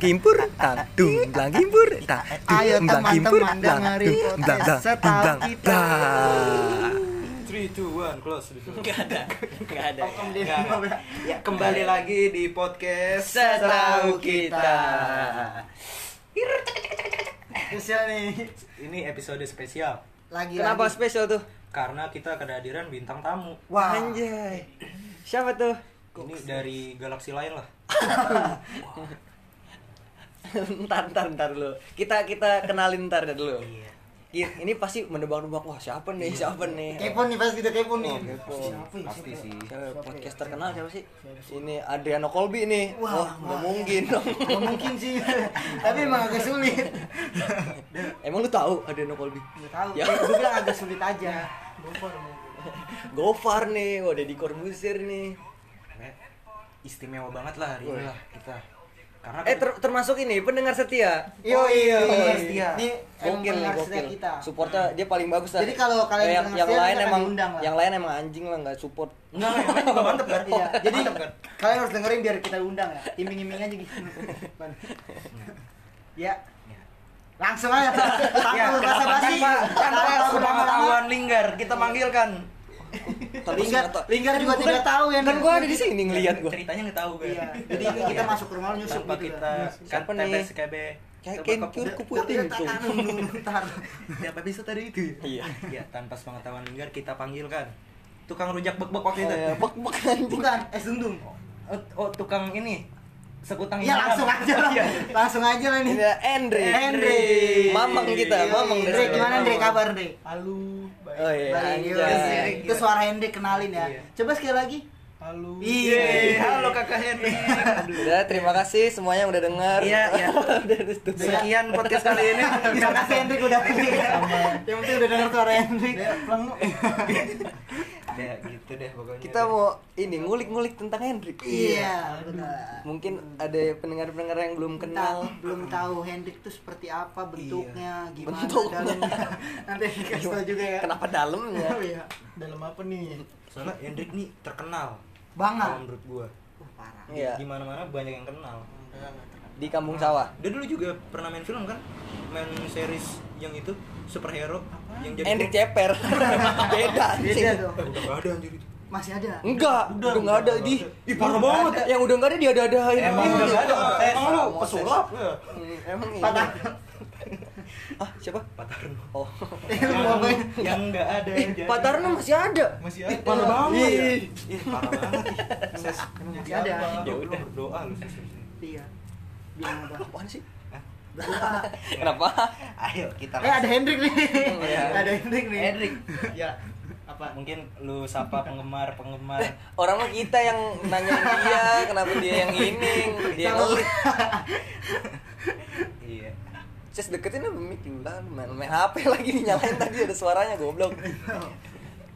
kimpur tak dung blang kimpur tak Ayo dung blang kimpur teman-teman blang blang blang blang. 3, 2, 1, close Enggak ada. Enggak ada. Nggak. Ya, kembali lagi di podcast Setahu kita. Spesial nih. Ini episode spesial Lagi Kenapa lagi. spesial tuh? karena kita kehadiran bintang tamu. Wah. Anjay. Siapa tuh? Ini dari galaksi lain lah. ntar ntar ntar dulu. Kita kita kenalin ntar dulu. Iya. Ki- Ini pasti menebak-nebak wah siapa nih siapa nih. Kepo nih pasti udah kepo nih. Oh, kepo. Siapa ya? Pasti sih. Siapa podcast terkenal siapa sih? Ini Adriano Colby nih. Wah, Wah, nggak wah. mungkin dong. Nggak mungkin sih. Tapi emang agak sulit. Emang lu tahu Adriano Colby? Nggak tahu. Ya. Gue bilang agak sulit aja. Gofar nih, wah Deddy Corbuzier nih. Istimewa banget lah hari ini lah kita. Karena Eh ter- termasuk ini pendengar setia. Yo iya. pendengar setia. Ini Gokil nih, pendengar setia gokil. kita. Supportnya dia paling bagus lah. Jadi kalau kalian Eh, yang, yang lain emang diundang lah. yang lain emang anjing lah nggak support. enggak, yang lain juga mantep kan? Iya, jadi Mantep kan? kalian harus dengerin biar kita undang ya. Iming-iming aja gitu. ya. Langsung aja. Ya, Tanpa basa basi. tanpa tanpa sepengetahuan linggar kita manggilkan. Tapi Linggar, nggak tahu. Linggar juga Kan- tidak tahu ya. Kan gua ada di sini ngeliat gua. Ceritanya nggak tahu kan. Iya. Jadi ini kita masuk ke rumah nyusup gitu kita kan. kan Siapa nih? TPS KB. Kayak Coba Ken kok- Kur Udah- Kuputin Ntar. Tiap episode tadi itu ya? Iya. Ya, tanpa sepengetahuan linggar kita panggilkan tukang rujak bek-bek waktu itu. Eh, Bek bek anjing. Bukan, es dundung. Oh, oh, tukang ini sekutang Ya langsung aja lah. Iya. Langsung aja lah nih. Ini Andre. Andre. Mamang kita, Iya, mamang Andre, gimana Andre kabar Andre? Halo, baik. Oh iya, Baik, iya. Itu suara Andre kenalin ya. Iya. Coba sekali lagi. Halo. Iya, halo Kakak Henry. Udah, terima kasih semuanya yang udah dengar. Iya, iya. Sekian podcast kali ini. Terima kasih Hendrik udah. Yang penting udah denger suara. Ya, lu. Ya, gitu deh pokoknya. Kita mau ini ngulik-ngulik tentang Hendrik. Iya, benar. Mungkin ada pendengar-pendengar yang belum Kita kenal. belum tahu Hendrik itu seperti apa bentuknya, gimana Bentuknya. dalamnya. Nanti dikasih tahu juga ya. Kenapa dalamnya? Oh iya. Dalam apa nih? soalnya Hendrik nih terkenal. Banget. Menurut gua. Uh, parah. Iya. Di mana-mana banyak yang kenal. Di kampung sawah. Dia dulu juga pernah main film kan? Main series yang itu superhero yang jadi Hendrik ceper. Beda anjing. Beda udah nggak ada anjir itu. Masih ada. Enggak, udah enggak ada di. Ih, parah banget. Yang udah enggak ada dia ada adain Emang udah nggak ada. Emang lu pesulap? Emang ini. Patah. Ah, siapa? Pak Tarno. Oh. Yang nggak ada yang jadi. Pak Tarno masih ada. Masih ada. parah banget. Parah banget. Masih ada. Ya udah. berdoa lu. Iya. Bilang apa? Apaan sih? Kenapa? Ayo kita. Eh ada Hendrik nih. Iya. Ada Hendrik nih. Hendrik. Ya. Apa? Mungkin lu sapa penggemar penggemar. Orang mah kita yang nanyain dia, kenapa dia yang ini, dia yang ngelik. Iya. Ces deketin sama mic lah, main, main HP lagi dinyalain tadi ada suaranya goblok.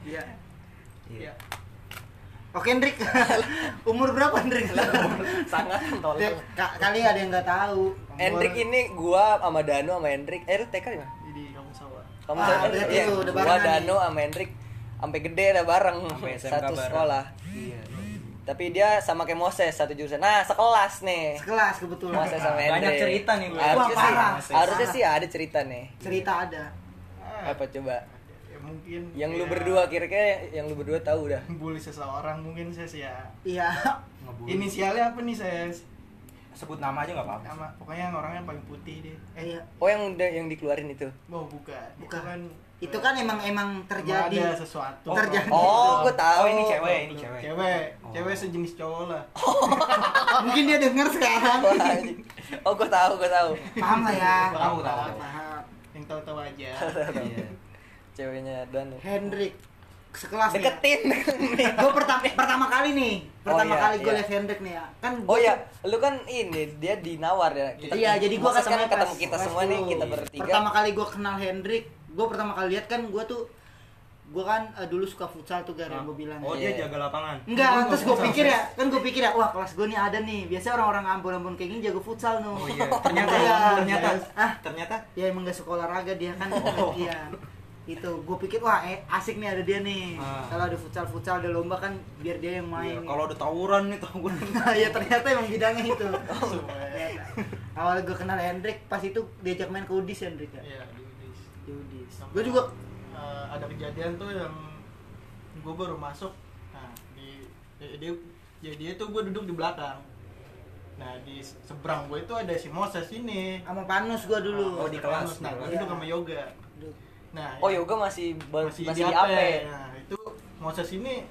Iya. Iya. Oke Hendrik. Umur berapa Hendrik? Sangat tolong. ka- Kali ada yang nggak tahu. Hendrik ini gua sama Dano sama Hendrik. Eh lu TK di mana? Di kampung sawah. Kamu Ah, iya, lu udah gua Dano sama Hendrik sampai gede dah bareng Sampai SMK satu bareng. sekolah. Iya. Tapi dia sama kayak Moses satu jurusan. Nah, sekelas nih. Sekelas kebetulan. Moses sama Hendrik. Banyak cerita nih gue. Harusnya Wah, sih, harusnya sih ada cerita nih. Cerita ada. Apa coba? Mungkin. Yang lu ya, berdua kira-kira yang lu berdua tahu udah. bully seseorang mungkin saya sih ya. Iya. Inisialnya apa nih saya? sebut nama aja nggak apa-apa. Nama pokoknya yang orangnya paling putih deh. Iya. Oh yang udah yang dikeluarin itu. Oh, bukan. Bukan. Itu kan Itu kan emang emang emang terjadi. ada sesuatu. Terjadi. Oh, gua tahu. Oh ini cewek, ini cewek. Cewek, Oh. cewek sejenis cowok lah. Mungkin dia denger sekarang. Anjing. oh, gua tahu, gua tahu. Paham lah ya. Tahu, tahu. Paham. Yang tahu-tahu aja. Iya. Ceweknya Dano. Hendrik sekelas nih. Deketin. Gue pertama pertama kali nih. Pertama Oh, iya, kali gue iya. liat Hendrik nih ya. Kan Oh ya, tuh lu kan ini dia dinawar ya. Kita, Iya, jadi gua Moses kan ketemu ketemu kita semua nih, kita bertiga. Pertama kali gue kenal Hendrik, gue pertama kali lihat kan gue tuh gue kan eh, dulu suka futsal tuh gara yang gue bilang. Oh Iya. dia jaga lapangan. Enggak, Gua terus gue pikir ya, kan gue pikir ya, wah kelas gue nih ada nih. Biasanya orang-orang Ambon-Ambon kayak gini jago futsal no. Oh iya. Ternyata, Iya. ternyata, Ah, ternyata. ya emang gak suka olahraga dia kan. Oh. Iya. Itu gue pikir wah eh, asik nih ada dia nih. Ah. Kalau ada futsal-futsal ada lomba kan biar dia yang main. kalau ada tawuran nih tawuran. ya ternyata emang bidangnya itu. Ternyata. awal gue kenal Hendrik pas itu diajak main ke Udis Hendrik ya Iya, di Udis. di Udis Sama, gue juga eh, ada kejadian tuh yang gue baru masuk nah di dia dia, dia, dia tuh gue duduk di belakang nah di seberang gue itu ada si Moses ini sama Panus gue dulu Oh, di kelas. nah gue duduk sama yoga Duduk. Nah Oh yang- yoga masih masih, masih, di di AP. AP. Nah, itu Moses ini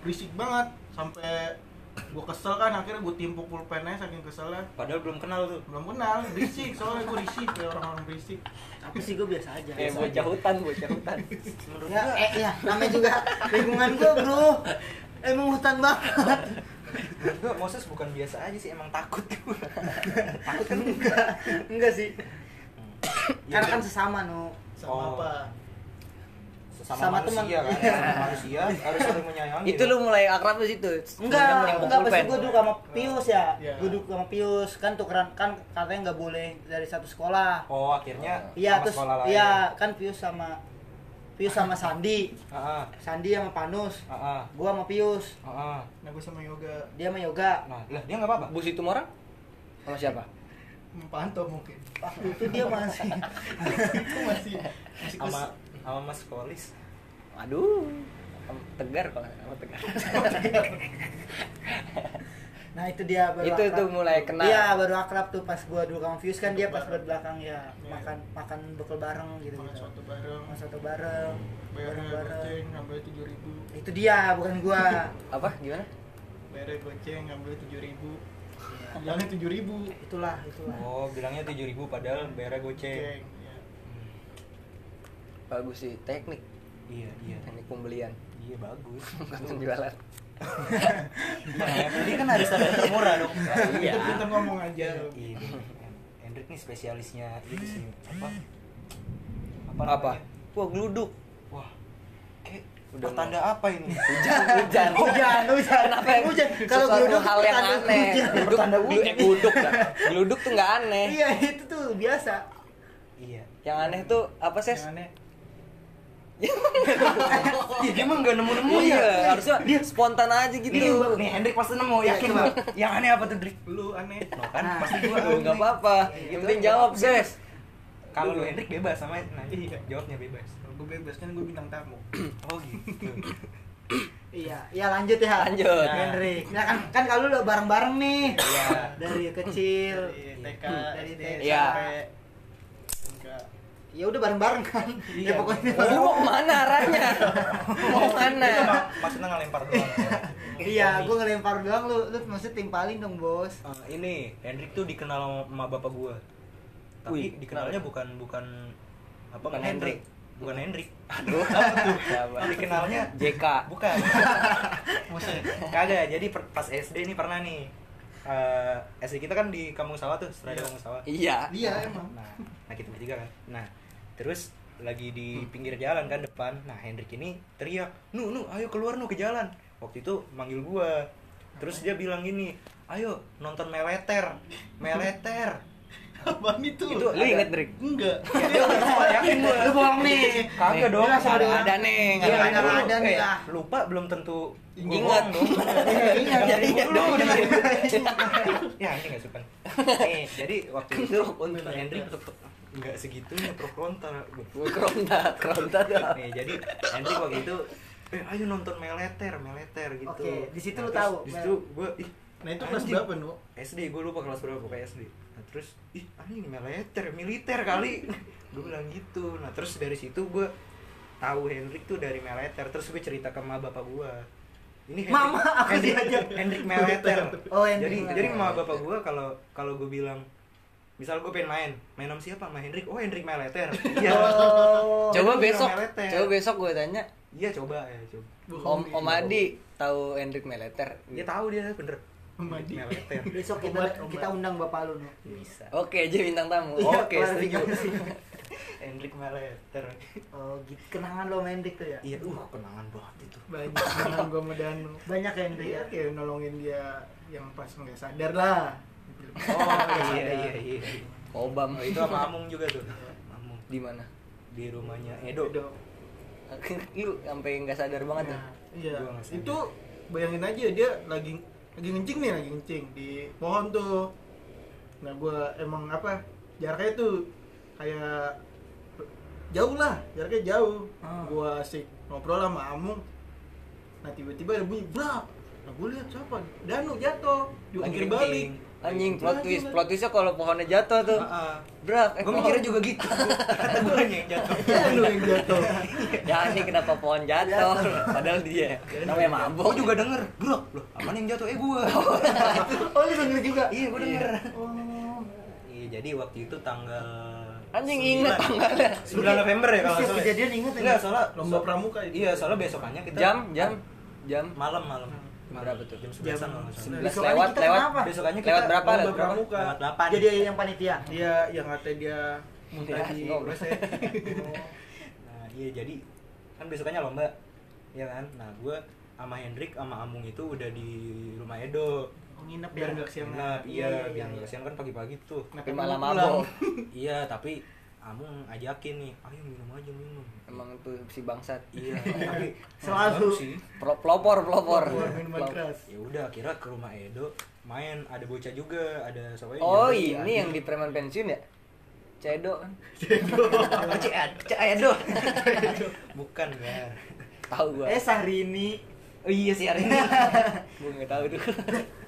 berisik banget sampai gue kesel kan akhirnya gue timpuk pulpennya saking keselnya. Padahal belum kenal tuh. belum kenal berisik soalnya gue risik kayak orang-orang berisik. Tapi sih gue biasa aja. Kayak bocah hutan, bocah hutan. Menurut ya eh ya namanya juga lingkungan gue bro. Emang hutan banget. Gua Moses bukan biasa aja sih, emang takut. Gua. takut kan enggak? Enggak sih. Iya, karena kan sesama no sama Oh. apa sama, sama manusia teman. kan, sama manusia harus saling menyayangi. Itu lu mulai akrab di situ. Enggak, enggak pasti gue dulu sama Pius ya. Iya. Gue dulu sama Pius kan tukeran kan katanya nggak boleh dari satu sekolah. Oh, akhirnya Iya sama terus sekolah lain. iya kan Pius sama Pius sama Sandi. Heeh, Sandi sama Panus. heeh, Gua sama Pius. heeh. nah gue sama yoga Dia sama Yoga. Nah, lah dia enggak apa-apa. Bus itu orang? Sama siapa? Memantau mungkin Waktu itu dia masih itu masih masih Sama sama Mas Kolis. Aduh. Tegar kalau sama tegar. Nah itu dia baru Itu- akrab. itu mulai kenal. Iya baru akrab tuh pas gua dulu Pius kan dia pas Bareng. belakang ya Iya. makan makan bekal bareng gitu makan gitu. suatu bareng Makan soto bareng. bareng-bareng. goceng ngambil tujuh ribu Itu dia bukan gua. Apa? Gimana? bayarnya goceng ngambil tujuh ribu bilangnya tujuh ribu itulah itulah. Oh, bilangnya 7000 padahal bayarnya goceng. goceng ya. Bagus sih teknik, Iya, iya. teknik pembelian. Iya, bagus. Bukan penjualan. Nah, beli kan harus ada termurah dong. itu pintar ngomong aja Iya. Hendrik nih spesialisnya itu sih apa? Apa? Apa? Wah, geluduk. Udah pertanda apa ini? Hujan, hujan. Hujan, hujan. Kenapa yang Hujan. Kalau geluduk hal yang aneh. Geluduk, hujan. geluduk. Geluduk tuh nggak aneh. Iya itu tuh biasa. iya. Yang aneh tuh apa sih? yang aneh Iya, dia mah enggak nemu-nemu ya. Iya, harusnya dia spontan aja gitu. Nih, nih Hendrik pasti nemu, yakin coba. gua. Yang aneh apa tuh, Drik? lu aneh No, kan Nah. pasti gua Aduh, nggak aneh. apa-apa. Yang penting jawab, Ses. Kalau lu Hendrik bebas sama nah, Iya. jawabnya bebas. Gue bebas kan gue bintang tamu Oh gitu. Iya, iya lanjut ya. Lanjut. Nah, Hendrik. Nah kan kan kalau lu udah bareng-bareng nih. Iya. Dari kecil. dari TK Dari SD TK. Iya. Ya udah bareng-bareng kan. Iya. Ya pokoknya Oh, lu mau ke mana arahnya? Mau Itu ke mana? mah maksudnya ngelempar doang. Iya, gua ngelempar doang lu lu maksudnya timpalin dong, Bos. Eh, ini Hendrik tuh dikenal sama bapak gua. Tapi Wih, dikenalnya bukan bukan apa Bukan Hendrik. Bukan Hendrik. Aduh. Siapa? Dikenalnya JK. bukan. Buset. Kagak. Jadi per- pas SD nih pernah nih. eh SD kita kan di Kampung Sawah tuh, Serada Iya. Kampung Sawah. Iya. Iya emang. Nah, nah kita bertiga kan. Nah, terus lagi di pinggir jalan kan depan. Nah, Hendrik ini teriak, "Nu, nu, ayo keluar nu ke jalan." Waktu itu manggil gua. Terus dia bilang gini, "Ayo nonton Meleter." Meleter. Apaan itu Itu Lu inget, Drik? enggak Ya, yakin gua. Lu bohong nih. Kagak dong. Ada ada- ada nih, Iya, Iya, ada. ada- ada nih, ah. lupa belum tentu Ingat. dong. Iya, Dari iya dulu dong. Ya, ini enggak suka. Eh, jadi waktu itu Hendrik enggak segitunya pro kontra. Gue keronta, keronta tuh. Nih, jadi Hendrik waktu itu eh ayo nonton Meleter, Meleter gitu. Oke, di situ lu tahu, Di situ gua ih nah itu kelas berapa nu SD, gue lupa kelas berapa pokoknya SD Nah terus, ih anjing militer, militer kali Gue bilang gitu Nah terus dari situ gue tahu Hendrik tuh dari militer Terus gue cerita ke mama bapak gue ini Hendrik, Mama, aku Hendrik, diajak. Hendrik militer Oh, Hendrik jadi militer. jadi mama bapak gue kalau kalau gue bilang misal gue pengen main main sama siapa sama Hendrik oh Hendrik militer iya Oh. Coba besok, Meleter. coba besok gue tanya. iya coba ya coba Om Om Adi tahu Hendrik Meleter? dia tahu dia bener Om Adi. militer Besok kita Obat, obat. kita undang bapak lu, no. bisa Oke, aja bintang tamu. Iya, Oke, setuju. Hendrik militer Oh, gitu. Kenangan lo sama Hendrik tuh ya? iya uh kenangan banget itu banyak kenal gue sama Danu Banyak ya Hendrik dia ya? kayak nolongin dia yang pas nggak sadar lah oh iya iya iya Obam. oh, itu sama Amung juga tuh Amung Di mana? di rumahnya Edo Edo. Lu sampai nggak sadar banget ya? Nah, iya Gua itu bayangin aja dia lagi lagi ngencing nih lagi ngencing. Di pohon tuh. Nah gue emang apa jaraknya tuh kayak jauh lah jaraknya jauh. Ah. gue asik ngobrol sama Amung. Nah tiba-tiba ada bunyi brak nah gue lihat siapa? Danu jatuh diungkir balik Anjing plot twist, plot twistnya kalau pohonnya jatuh tuh. Brak, eh, gue mikirnya juga gitu. Kata gue yang jatuh. Danu yang jatuh. Ya ini kenapa pohon jatuh? Padahal dia namanya mabok. gue juga denger. Bro loh apaan yang jatuh? Eh gue oh lu denger juga? Iya gue denger. Oh. Iya jadi waktu itu tanggal Anjing 9. inget tanggalnya. 9 November ya kalau salah. kejadian inget ya? enggak soalnya lomba pramuka itu. Iya soalnya besokannya kita Jam, jam, jam. malam malam Berapa tuh? jam 11 an kalau nggak salah. Sebelas Besokannya lewat, kita lewat. kenapa? besokannya kita Lewat berapa? Lewat berapa? pramuka lewat 8 jadi yang panitia Iya, yang katanya dia muntah Ya, di nah iya jadi kan besokannya lomba ya kan nah gue sama Hendrik sama Amung itu udah di rumah Edo oh, nginep Biar ya nggak kesiangan. nah Iya, iya iya, biar iya. nggak siang kan pagi-pagi tuh Tapi pulang. mabok. iya tapi Amung ajakin nih ayo minum aja minum Emang tuh si bangsat. iya tapi Selalu. sih Pro- Pelopor, pelopor. Minuman Pelopor. keras. ya udah kira ke rumah Edo main ada bocah juga ada siapa ya? Oh Iya, ini yang di preman pensiun ya? Cedo kan? Cek Edo bukan ya Tahu gua. eh Sahrini oh iya sih hari ini Gua nggak tahu tuh.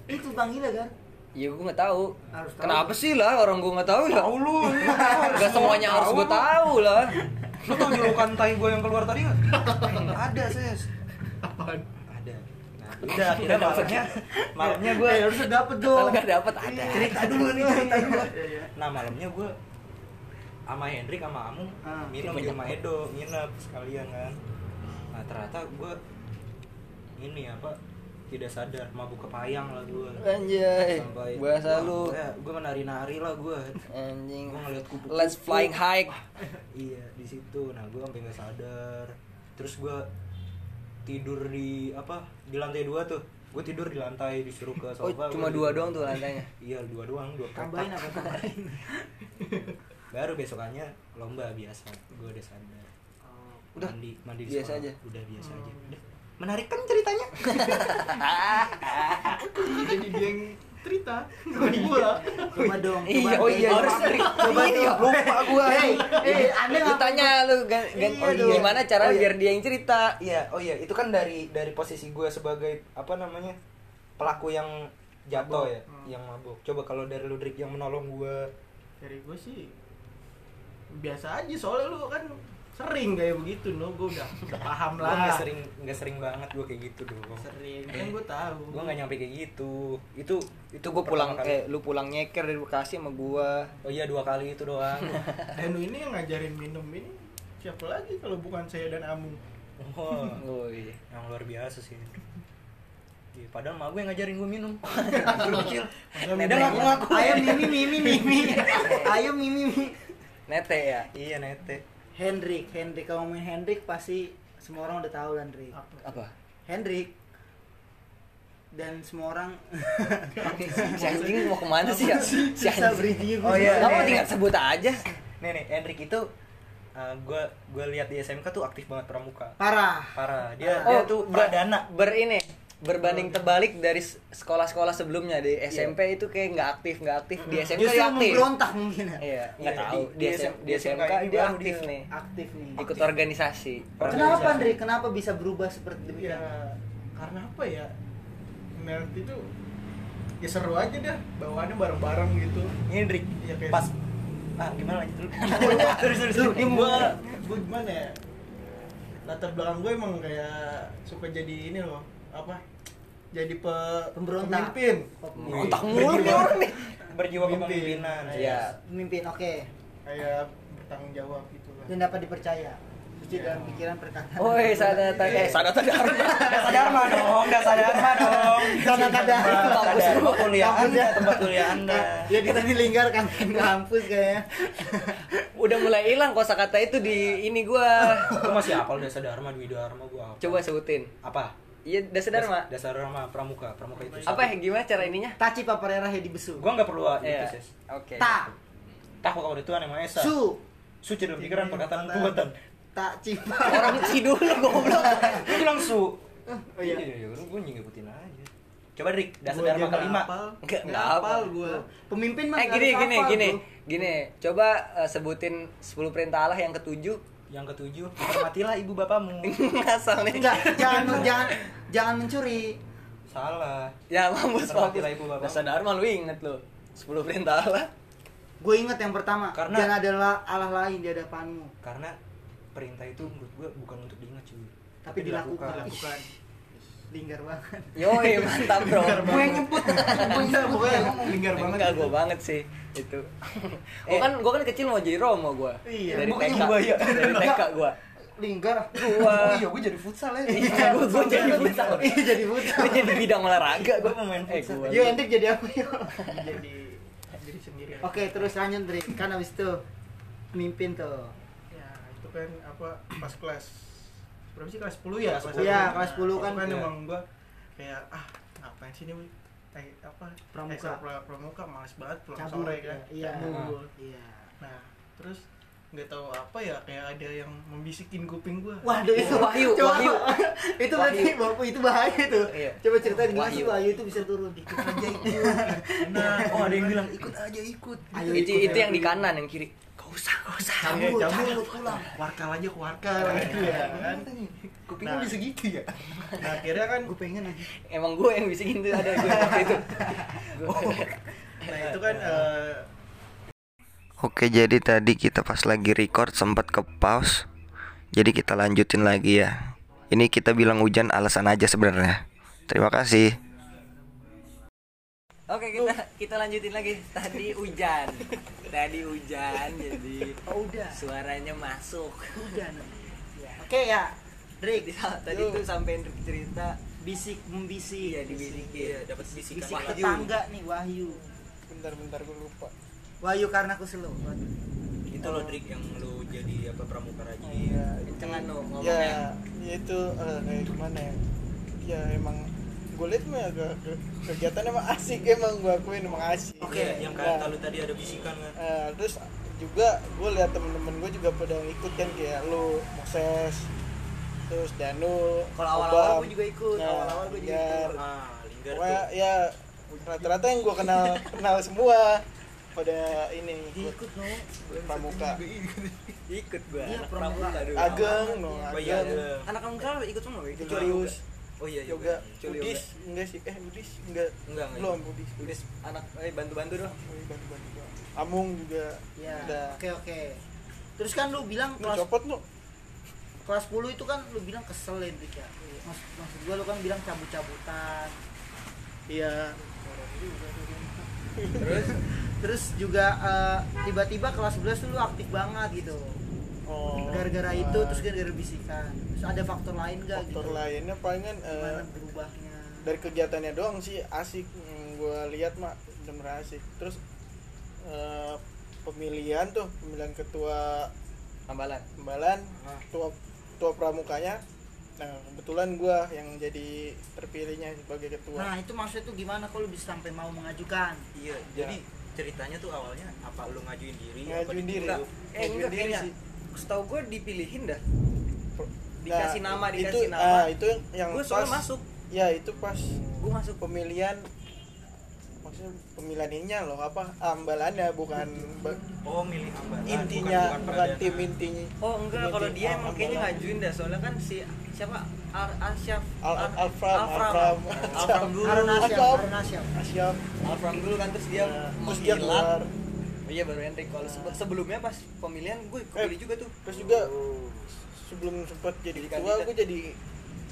itu bang gila kan Iya gua nggak tahu. Harus tahu. Kenapa sih lah orang gua nggak tahu ya? tahu lu Gak semuanya harus gua tahu lah. lu tau julukan tai gue yang keluar tadi nggak ada ses Apaan? ada nah udah akhirnya malamnya malamnya gue eh harus dapet Kalau dong nggak dapet ada. cerita dulu nih cerita dulu Iya, iya. nah malamnya gue sama Hendrik sama Amung Ah, minum di rumah Edo nginep sekalian kan nah ternyata gue ini apa tidak sadar mabuk kepayang lah gue Anjay. Bahasa lu. gue menari-nari lah gue Anjing. gue ngeliat kupu-kupu Let's flying high. iya di situ nah gue sampai nggak sadar terus gue tidur di apa di lantai dua tuh gue tidur di lantai disuruh ke Oh, sofa cuma gua dua tidur. doang tuh lantainya. iya dua doang dua tambahin kotak. apa tambahin baru besokannya lomba biasa gue udah sadar Udah, mandi mandi di biasa sekolah. aja. udah biasa aja udah menarik kan ceritanya Jadi dia yang cerita. Bukan gua. coba dong Iya, coba oh iya, harus cerita. coba Iya, lupa gua. hey eh anda Lu nggak tanya lu gan- gan- Iya dong. gimana cara Oh, iya. biar dia yang cerita. iya oh iya itu kan dari dari posisi gue sebagai apa namanya pelaku yang jatuh ya Hmm. yang mabuk coba kalau dari Ludrik yang menolong gue Dari gua sih biasa aja soalnya lu kan sering kayak begitu no gue udah udah paham gue nggak lah. sering nggak sering banget gue kayak gitu dong. Sering kan gue tahu. gue nggak nyampe kayak gitu. Itu Itu gua pulang kali. eh lu pulang nyeker dari Bekasi sama gua. oh iya dua kali itu doang. Dan ini yang ngajarin minum ini siapa lagi kalau bukan saya dan Amung oh. Oh iya. yang luar biasa sih. Iya, padahal mak gue yang ngajarin gue minum. Dulu kecil ngaku ngaku ayo mimi mimi mimi. Ayo mimi mimi. Nete ya. iya nete Hendrik Hendrik. Kalau ngomongin Hendrik pasti semua orang udah tahu kan Hendrik. Apa? Hendrik. Dan semua orang si anjing mau ke mana sih? Ya? Si anjing. Oh, iya. Kamu tinggal sebut aja. nih nih Hendrik itu gue gue lihat di SMK tuh aktif banget pramuka. Parah. Parah. Dia Oh, dia tuh ber- pradana. Ber ini berbanding terbalik dari sekolah-sekolah sebelumnya di SMP itu kayak nggak aktif nggak aktif di SMK justru dia aktif. memberontak mungkin ya. Iya nggak Iya, tahu. di- di, di SM, SM di SMK ini dia aktif dia nih. aktif nih. Ikut organisasi. Kenapa Hendrik kenapa bisa berubah seperti ya demikian? karena apa ya? Nanti tuh ya seru aja dah bawaannya bareng-bareng gitu. Hendrik Iya, kayak- pas ah gimana? Lanjut dulu. Terus terus terus gue gue gimana ya? Latar belakang gue emang kayak suka jadi ini loh apa jadi pe Pemberontak. pemimpin Berontak mulu nih orang nih. berjiwa Pemimpin. kepemimpinan Iya. memimpin oke kayak bertanggung jawab gitu lah dan dapat dipercaya suci dalam pikiran perkataan Woi, sadata eh sadata dharma. Dasa Dharma dong, Dasa Dharma dong. Dasa Dharma. Kampus tempat kuliah Anda, ya. tempat kuliah Anda. ya kita dilingkarkan ke kampus kayaknya Udah mulai hilang kosakata itu di ini gua. Lu masih hafal Dasa Dharma, Dwi Dharma gua. Coba sebutin. Apa? Iya, Dasa Dharma. Dasa Dharma Pramuka, Pramuka itu. Apa ya gimana cara ininya? taci paparera di besu Gua nggak perlu itu, Iya. Sis. Oke. ta Tahu kalau Tuhan yang Maha Esa. su Suci dalam pikiran, perkataan, perbuatan. tak cipa Orang ci dulu goblok. Lu bilang su. oh iya Iya, iya, lu gua ngikutin aja. Coba Rik, dasar dharma kelima. Enggak, Nggak nggak hafal gua. Pemimpin mah Eh gini gini gini gini. Coba eh, sebutin 10 perintah Allah yang ketujuh. Yang ketujuh, hormatilah ibu bapamu. Ngasal nih. Enggak, jangan jangan jangan mencuri. Salah. Ya mampus. Hormatilah ibu bapak. Dasar Dharma lu inget lu. 10 perintah Allah. Gue inget yang pertama, Karena- jangan ada la- Allah lain di hadapanmu. Karena perintah itu menurut gua bukan untuk diingat cuy. Tapi dilakukan. dilakukan. Linggar banget. Yoi mantap bro. Gue yang nyebut. Iya, ngomong linggar banget. Enggak gua banget sih itu. gua kan gua kan kecil mau jadi Romo gua. Iya, Dari gua TK. ya. Dari TK gua. Linggar. Gua. Oh iya, gua jadi futsal ya. Iya, gua, gua jadi futsal. Iya jadi futsal. Gua jadi bidang olahraga Gua gua. mau main Eh, futsal. Yo Hendrik jadi apa yo? jadi jadi sendiri. Oke terus lanjut Drik. Kan abis itu pemimpin tuh. Ya, itu kan apa pas kelas berapa sih kelas 10 ya? Kelas 10. Iya, kelas 10 Itu kan. kan Iya. emang gua kayak ah ngapain sih ini eh, apa Pramuka. ekstra pra- pramuka males banget pulang Cabut, sore kan iya. cabut Iya. nah terus nggak tahu apa ya kayak ada yang membisikin kuping gua Waduh itu Wahyu, Coba- Wahyu. itu berarti bapak itu bahaya itu. Iya. Coba ceritain gimana sih Wahyu itu bisa turun. ikut aja ikut nah Oh, ada yang bilang ikut aja ikut. Ayo itu, ikut, itu yang ayo. di kanan yang kiri. Usah, gak usah. Cabut, Iya, cabut pulang. warkal aja ke warkal gitu ya kan Kuping Nah. lu bisa gitu ya? nah akhirnya kan Gue pengen aja. Emang gue yang bisikin tuh ada gue waktu itu. Gua- nah itu kan eh, Oke jadi tadi kita pas lagi record sempat ke pause Jadi kita lanjutin lagi ya Ini kita bilang hujan alasan aja sebenarnya Terima kasih Oke kita kita lanjutin lagi. Tadi hujan, tadi hujan jadi Oh udah. suaranya masuk. Udah. Oke ya. Drik, Tadi, tadi tuh sampai cerita bisik membisik. iya dibisikin. Iya, dapat bisikan. Bisik Wahyu. tetangga nih Wahyu. bentar-bentar gue lupa Wahyu karena aku slow. Itu loh trik yang lu jadi apa pramuka raji. iya Kencengan lo ya ngomongnya. ya itu eh, kayak gimana ya ya emang gue liat mah kegiatan emang asik emang gue akuin emang asik Oke, Iya, yang kayak Nah, lu tadi ada bisikan kan. eh, terus juga gue liat temen-temen gue juga pada ngikut kan kayak lu Moses terus Danu Kalau awal-awal gue juga ikut, Nah, awal-awal gue juga Linggar. ikut. Ah, linggar pokoknya tuh. ya rata-rata yang gue kenal kenal semua pada ini ikut Ikut no. pramuka Ikut gue. Iya, anak pramuka. Ageng no Oh iya, Ageng. Anak pramuka ikut semua, ikut Oh iya, yoga Kecuali Udis enggak sih eh Udis enggak Enggak, enggak. belum Udis Udah anak eh bantu-bantu dong. Oh, iya, bantu-bantu doang. Amung juga Ya. udah Oke oke. Terus kan lu bilang lu kelas copot lu kelas 10 itu kan lu bilang kesel ya ya. Mas, maksud gua lu kan bilang cabut-cabutan. iya Terus terus juga eh, tiba-tiba kelas 11 tuh lu aktif banget gitu. Oh Gara-gara itu nah, terus gara-gara bisikan. Terus ada faktor lain gak faktor gitu? lainnya palingan eh, Gimana berubahnya? dari kegiatannya doang sih asik yang gue lihat mah bener asik terus eh, pemilihan tuh pemilihan ketua Ambalan. Tembalan Ah. ketua ketua pramukanya nah kebetulan gue yang jadi terpilihnya sebagai ketua Nah, itu maksudnya tuh gimana kalau bisa sampai mau mengajukan? Iya, jadi ceritanya tuh awalnya apa lu ngajuin diri? apa ngajuin diri ditunjuk? Eh Ngajuin enggak diri kayaknya. sih. Setahu gue dipilihin dah. Nah, Dikasih nama, itu, dikasih nama. ah, itu yang, yang Gue pas soalnya masuk. ya itu pas Gue masuk. pemilihan maksudnya pemilihan ininya loh apa ambalannya bukan Oh, milih ambalan. intinya bukan, bukan, tim intinya Oh enggak, Tim kalau dia ah, emang kayaknya ngajuin dah soalnya kan si siapa Ar Asyaf Al- Ar- Alfram, Alfram Alfram. Alfram dulu. Harun Asyam. Asyam Alfram dulu kan terus dia Nah, terus dia keluar iya baru Hendrik kalau sebe- sebelumnya pas pemilihan gue kepilih Eh, juga tuh. terus juga sebelum sempat jadi Jadi ketua gue jadi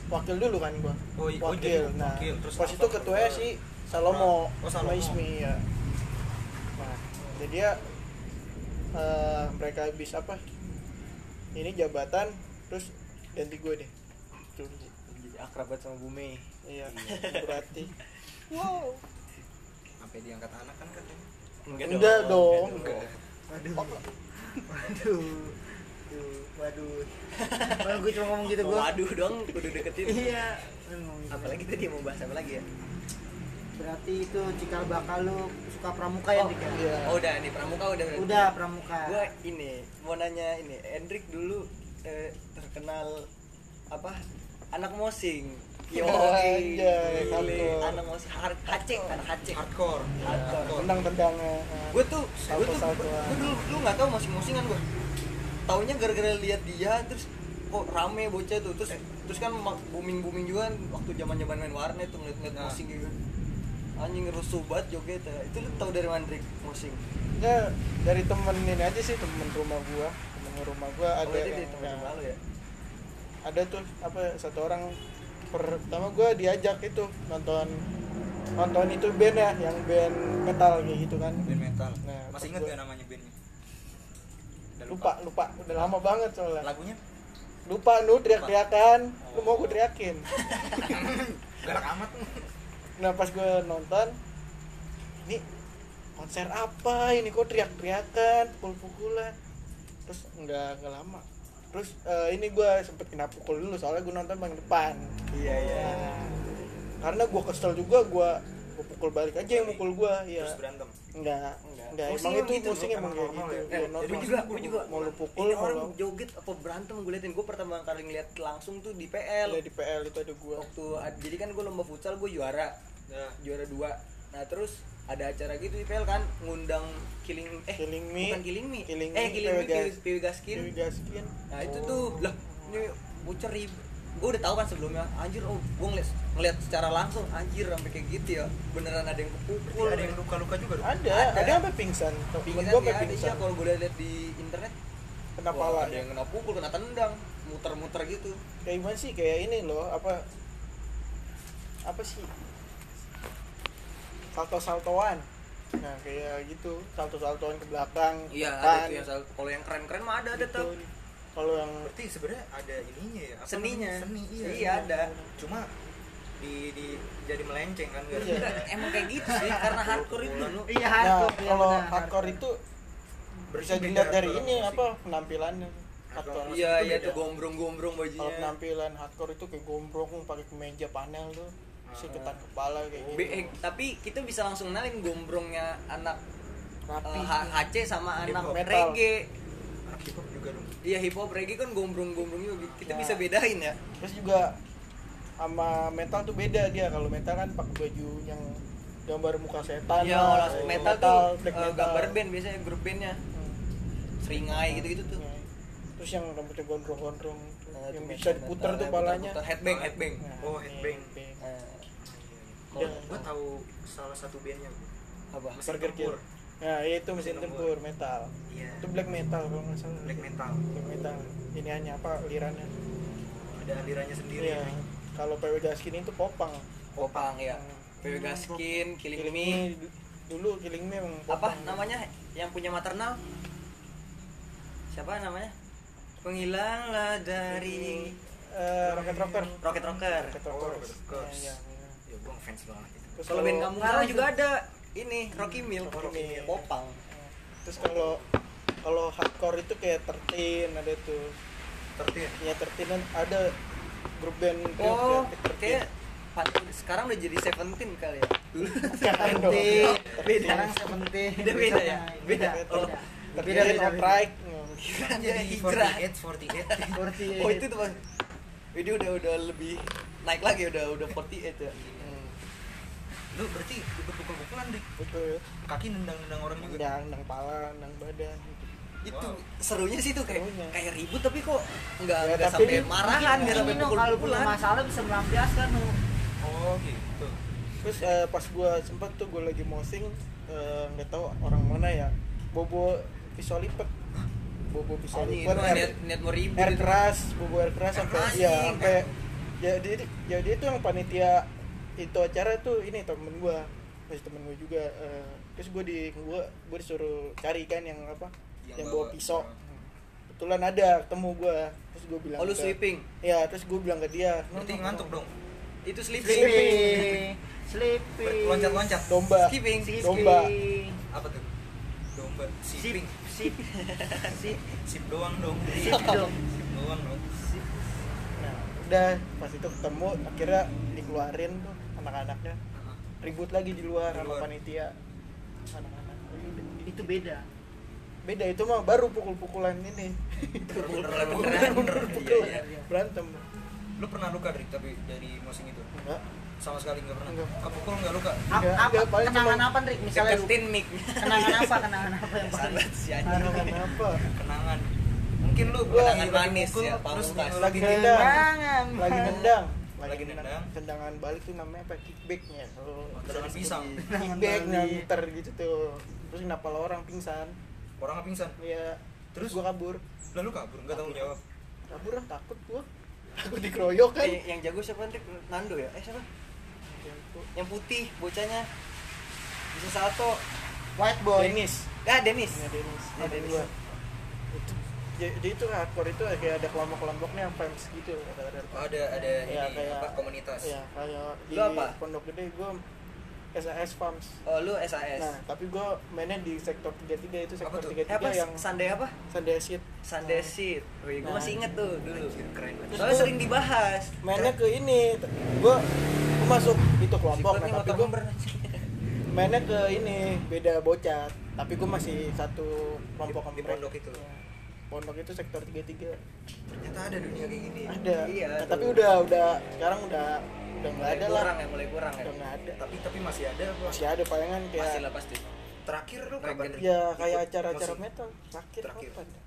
wakil dulu kan gua. Oh, i- oh, wakil. nah wakil. Terus pas itu ketuanya si Salomo. Oh, sama Salomo. Ismi ya. Nah jadi ya eh, mereka habis apa? Ini jabatan terus ganti gue deh. Tuh, jadi akrab banget sama Bume iya. berarti. Wow. Sampai diangkat anak kan katanya. Enggak dong enggak. Waduh. Waduh. Waduh. Kalau gue cuma ngomong gitu gue. waduh dong kudu deketin Iya. Gitu. apalagi tadi mau bahas apa lagi ya Berarti itu cikal bakal lu suka pramuka ya, oh, Dik ya? iya oh udah nih pramuka udah berarti. Udah pramuka. gue ini mau nanya ini Hendrik dulu eh, terkenal apa anak mosing Yo, Anjay, hardcore. anak musik hard hacek anak hacek hardcore. Tendang-tendangnya gue tuh gue tuh gue dulu dulu nggak tahu musik musingan gue taunya gara-gara lihat dia terus kok rame bocah tuh. Terus terus kan booming booming juga kan waktu zaman zaman main warnet tuh ngeliat-ngeliat Nah. musik gitu anjing rusuh banget joget ya. itu lu tau dari mana Drik musik ya dari temen ini aja sih temen rumah gua. Temen rumah gua oh ada itu yang temen ya, ya? Ada tuh apa satu orang pertama gua diajak itu nonton nonton itu band ya yang band metal kayak gitu kan. Band metal. Nah, masih inget gak namanya bandnya? Udah lupa lupa. udah lama banget soalnya. Lagunya? Lupa lu teriak-teriakan. Lu mau gue teriakin. Galak amat nah pas gue nonton ini konser apa ini? Kok teriak-teriakan? Pukul-pukulan. Terus nggak nggak lama terus eh, ini gue sempet kena pukul dulu soalnya gue nonton paling depan. Iya iya. Nah, karena gue kesel juga gue gue pukul balik aja yang mukul gue ya terus berantem? Enggak Enggak. emang itu gitu, musik bro. emang kayak gitu. ya. Eh, nonton juga gue juga. mau lu pukul ini mau orang lu joget apa berantem gue liatin. Gue pertama kali ngeliat langsung tuh di PL ya, di PL itu ada gue waktu ad- jadi kan gue lomba futsal gue juara. Nah, juara dua. Nah terus ada acara gitu di PL kan? Ngundang killing eh Killing Me. bukan killing me. Killing eh Me, killing me PW Gaskin. Dewi Gaskin. Nah itu tuh lah ini bocor rib gue udah tahu kan sebelumnya. Anjir oh gue ngeliat ngeliat secara langsung anjir sampai kayak gitu ya. Beneran ada yang kepukul. Ada yang luka-luka juga dong? Ada. Ada. ada sampai pingsan. Pingsan gue sampai pingsan. iya kalau gue liat di internet. Kena wah, pala. ada yang kena pukul kena tendang muter-muter gitu. Kayak gimana sih? Kayak ini loh apa apa sih salto saltoan nah kayak gitu salto saltoan ke belakang iya depan, ada tuh yang sal- kalau yang keren-keren mah ada ada gitu. tuh kalau yang berarti sebenarnya ada ininya ya apa Seninya. seni iya Iya, ada. cuma di di jadi melenceng kan Iya. emang kayak gitu sih karena hardcore itu dulu Iya nah hardcore. iya kalau benar, hardcore itu bisa dilihat dari ini musik. apa penampilannya hardcore Hardcore. iya itu iya beda. tuh gombrong-gombrong kalau bajunya penampilan hardcore itu kayak gombrong pakai kemeja panel tuh si ketan kepala kayak gitu Be- eh, tapi kita bisa langsung kenalin gombrongnya anak rapi eh, HC sama Hip anak hop. Metal. reggae anak hip hop juga dong iya hip hop reggae kan gombrong-gombrong juga kita Nah. bisa bedain ya terus juga sama metal tuh beda dia kalau metal kan pakai baju yang gambar muka setan Iya, lah, kalau kayak metal, tuh black eh, metal. gambar band biasanya grup bandnya Hmm. seringai gitu-gitu tuh terus yang rambutnya gondrong-gondrong Nah, yang bisa metal, diputer metal, tuh ya, palanya headbang headbang Nah, Oh, headbang. headbang. Nah, Dia- gue tahu salah satu bandnya gua. apa Mesin Burger tempur. Nah, iya itu mesin Mesin tempur metal. iya Itu black metal kalau nggak salah. black metal Black metal. Ini hanya apa lirannya. ada alirannya sendiri Iya. Kalau PW Gaskin itu popang. popang ya Hmm. PW Gaskin Killing Killing Me Me du- dulu Killing Me emang apa popang. namanya yang punya maternal siapa namanya penghilanglah dari Eh, Rocket Rocker. Rocket Rocker Rocket Oh, Rockers. Iya, iya. ya gue ngefans banget itu Terus kalau band kamu Ngalah juga ada ini Rocky Milk Oh, Rocky Milk. popang Terus kalau kalau hardcore itu kayak tertin ada tuh. tertib Ya tertin kan ada grup band oh Tertin. kayak sekarang udah jadi Seventeen kali ya dulu. Penting. Beda. Sekarang seventeen. Beda- beda ya? Beda. Beda. Oh, Tertin Beda, beda, beda. Outright. Kira dia jadi hijrah 48 48 Seperti oh itu tuh Bang. Ini udah udah lebih naik lagi udah udah 48 ya lu berarti ikut pukul-pukulan dik Betul. kaki nendang-nendang orang juga Nendang, nendang pala, nendang badan gitu. itu Wow. serunya sih tuh kayak Serunya. kayak ribut tapi kok nggak Ya, nggak sampai ini- marahan nggak sampai pukul kalau punya masalah bisa melampiaskan no. oh gitu Terus eh, pas gua sempat tuh gua lagi mosing eh, nggak tahu orang mana ya bobo pisau lipat bobo pisau lipat itu mah air, niat niat mau ribut air itu. keras bobo air keras sampai ya sampai ya dia ya dia tuh yang panitia itu acara tuh ini temen gua masih temen gua juga eh, terus gua di gua gua disuruh cari kan yang apa yang, Yang bawa bawa. pisau kebetulan ada ketemu gua terus gua bilang oh lu ke- sweeping ya terus gua bilang ke dia berarti "No, no, ngantuk no." dong itu sleeping Sleeping. Sleeping. loncat-loncat domba skipping. Domba. apa tuh domba Sip. siping Sip. Sip. sip doang dong Sip dong. sip doang dong Nah, udah pas itu ketemu akhirnya dikeluarin tuh anak-anaknya. Ribut lagi di luar Di sama luar. panitia. Anak-anak. Itu beda. beda itu mah baru pukul-pukulan ini. Beneran iya, iya. berantem. Lu pernah luka Drik tapi dari mosing itu? Enggak sama sekali nggak pernah? Enggak. kepukul nggak luka? Enggak, apa enggak, kenangan apa Rick misalnya lu- deketin mic. Kenangan apa kenangan apa yang paling kenangan apa? Kenangan. Mungkin lu kenangan manis ya, terus lagi nendang. Kenangan. lagi nendang Lagi nendang. tendangan balik tuh namanya apa? Kickbacknya. Oh, tendangan pisang. kickback nyanter gitu tuh. Terus napal orang pingsan? Orang pingsan? Ya Terus? gua kabur. Lalu kabur? Nggak tahu jawab. Kabur lah takut gua. Takut dikeroyok kan? Eh, yang jago siapa Rik? Nando ya? Eh siapa? Yang putih bocahnya. Bisa salto. White boy. Dennis. Ah Denis ya Dennis. Ya, ada Dennis. Jadi itu hardcore itu kayak ada kelompok-kelompoknya fans gitu ada ada Oh, ada ada Ya, ini kayak- apa komunitas. ya kayak di Lu apa? pondok gede gua SAS Farms. Oh lu SAS nah tapi gua mainnya di sektor 33 itu sektor eh, 33 apa? yang Sunday apa? Sunday Seat Sunday Seat Wih, gue Nah. masih inget tuh dulu. Keren banget. Soalnya sering dibahas. Mainnya ke ini gua gua masuk itu kelompok nah, tapi member mainnya ke ini beda bocah. Tapi gua masih satu kelompok di, di pondok itu. Ya. Pondok itu sektor 33 ternyata ada dunia kayak gini. Ada. Iya, Nah, tuh. tapi udah udah sekarang udah udah nggak mulai ada lah. ya mulai kurang ya. Udah nggak ada. Tapi tapi masih ada apa masih ada palingan kayak pasti lah pasti terakhir lu kapan? Ya kayak acara-acara metal. Terakhir, Terakhir. kapan? Ya?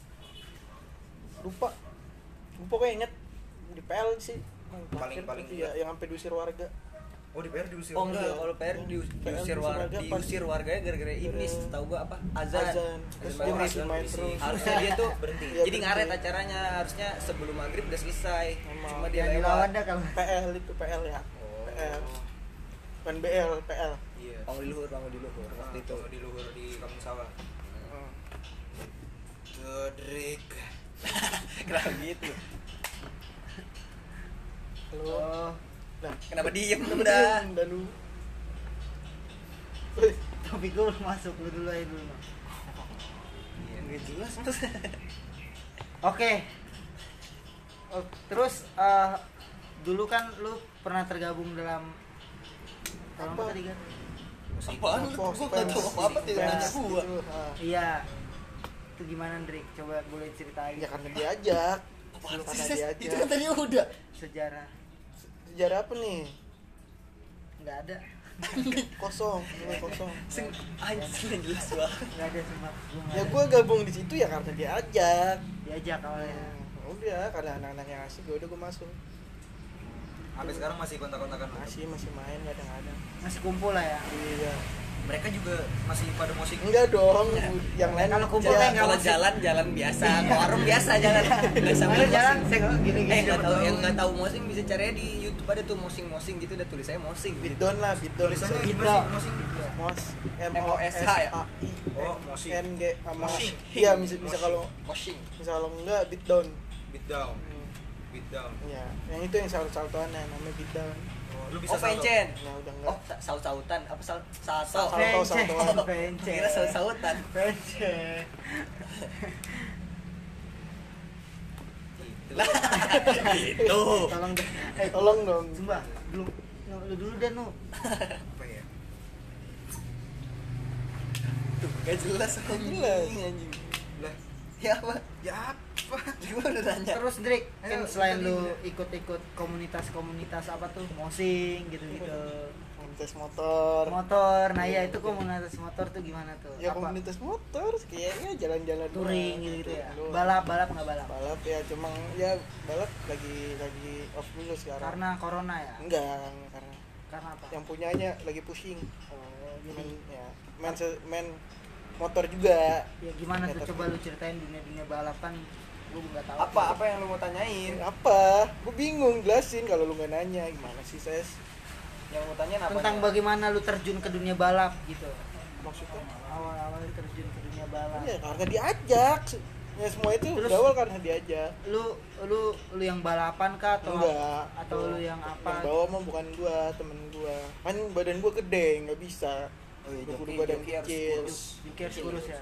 lupa gue pokoknya inget. Di PL sih. Paling- terakhir paling tuh, ya, yang sampai diusir warga oh di PR diusir oh enggak kalau PR dius- PR diusir warga diusir warganya gara-gara ini Gara- setahu gua apa? Azan, azan. Terus Azan dia masih main terus. harusnya dia tuh Berhenti. Iya, jadi ngaret acaranya harusnya sebelum maghrib udah selesai. Emang. cuma dia yang lewat. dilawan dah kalau PL itu PL ya. Oh. PL bukan BL PL iya. Bangun di luhur bangun di luhur. Ah, waktu itu. di luhur di kampung sawah. Hmm. Dodrik kenapa gitu? Halo. Nah, kenapa diem? udah. udah lu. tapi gue belum masuk lu dulu aja dulu. Iya, nggak jelas mas oke. Oh, terus eh, dulu kan lu pernah tergabung dalam apa? tadi kan apaan lu? Nggak tahu fans, apa apa? tidak nanya gua. Ah. iya. Itu gimana Drik coba boleh ceritain. Ya karena diajak. Apaan Karena diajak. itu kan tadi udah. Sejarah Sejarah apa nih? nggak ada Kosong, mulai kosong. Sing, anjing nggak jelas banget nggak ada sumpah gua nggak Ya ada. gue gabung di situ ya karena diajak. diajak awalnya Hmm, udah karena anak-anak yang asik ya udah gue masuk. sampai sekarang masih kontak-kontakan Masih masih main kadang-kadang. masih kumpul lah ya Iya. Mereka juga masih pada musik Enggak dong, yang lain Kalau kumpul ya, nggak kalau musik. jalan jalan biasa kalau warung biasa jalan nggak sampai Kalau jalan mosing. saya kalau gini eh gini nggak tahu yang nggak tahu mosing bisa cari di YouTube ada tuh mosing mosing gitu udah tulisannya mosing gitu. Beatdown lah, beatdown. tulisannya sih musik Mos M O S ya? A I Oh, mosing. N G Mosing. Iya, bisa bisa Mosing. kalau mosing bisa kalau enggak beatdown. beat down Hmm. beat down Ya, yang itu yang salto-saltoannya namanya beatdown. Oh, lu oh bisa salto pencen. Nah, udah oh enggak. sa- saut-sautan. Apa saut salto saltoan. pencet. kira saut-sautan. Pencet. lah gitu. Tolong deh. Eh, tolong dong. sumpah belum lu dulu deh nu apa ya? Tuh gak jelas Gak jelas. anjing anjing. Lah ya apa? Ya apa gua udah nanya? Terus Drik kan selain lu ikut-ikut komunitas-komunitas apa tuh? Mosing gitu-gitu. Komunitas motor. motor. Nah ya itu komunitas motor tuh gimana tuh? Ya apa? komunitas motor kayaknya jalan-jalan touring gitu, gitu. ya? Balap balap nggak balap? Balap ya cuma ya balap lagi lagi off dulu sekarang. karena corona ya? Enggak karena karena apa? yang punyanya lagi pusing. oh, jadi Main ya main se- main motor juga. ya gimana tuh? Coba lu ceritain dunia dunia balapan lu nggak tahu apa apa yang lu mau tanyain Apa? Gue bingung jelasin kalau lu nggak nanya gimana sih ses? yang mau tanyain apa tentang bagaimana lu terjun ke dunia balap gitu Maksudnya? awal-awal terjun ke dunia balap Ya karena diajak. Ya semua itu Terus- berawal karena diajak. lu lu lu yang balapan kah atau Enggak. atau lu yang apa Yang bawa mah bukan gua, temen gua. Kan badan gua gede, nggak bisa. oh, iya, joki, badan joki kecil. kurus. Dikir kurus ya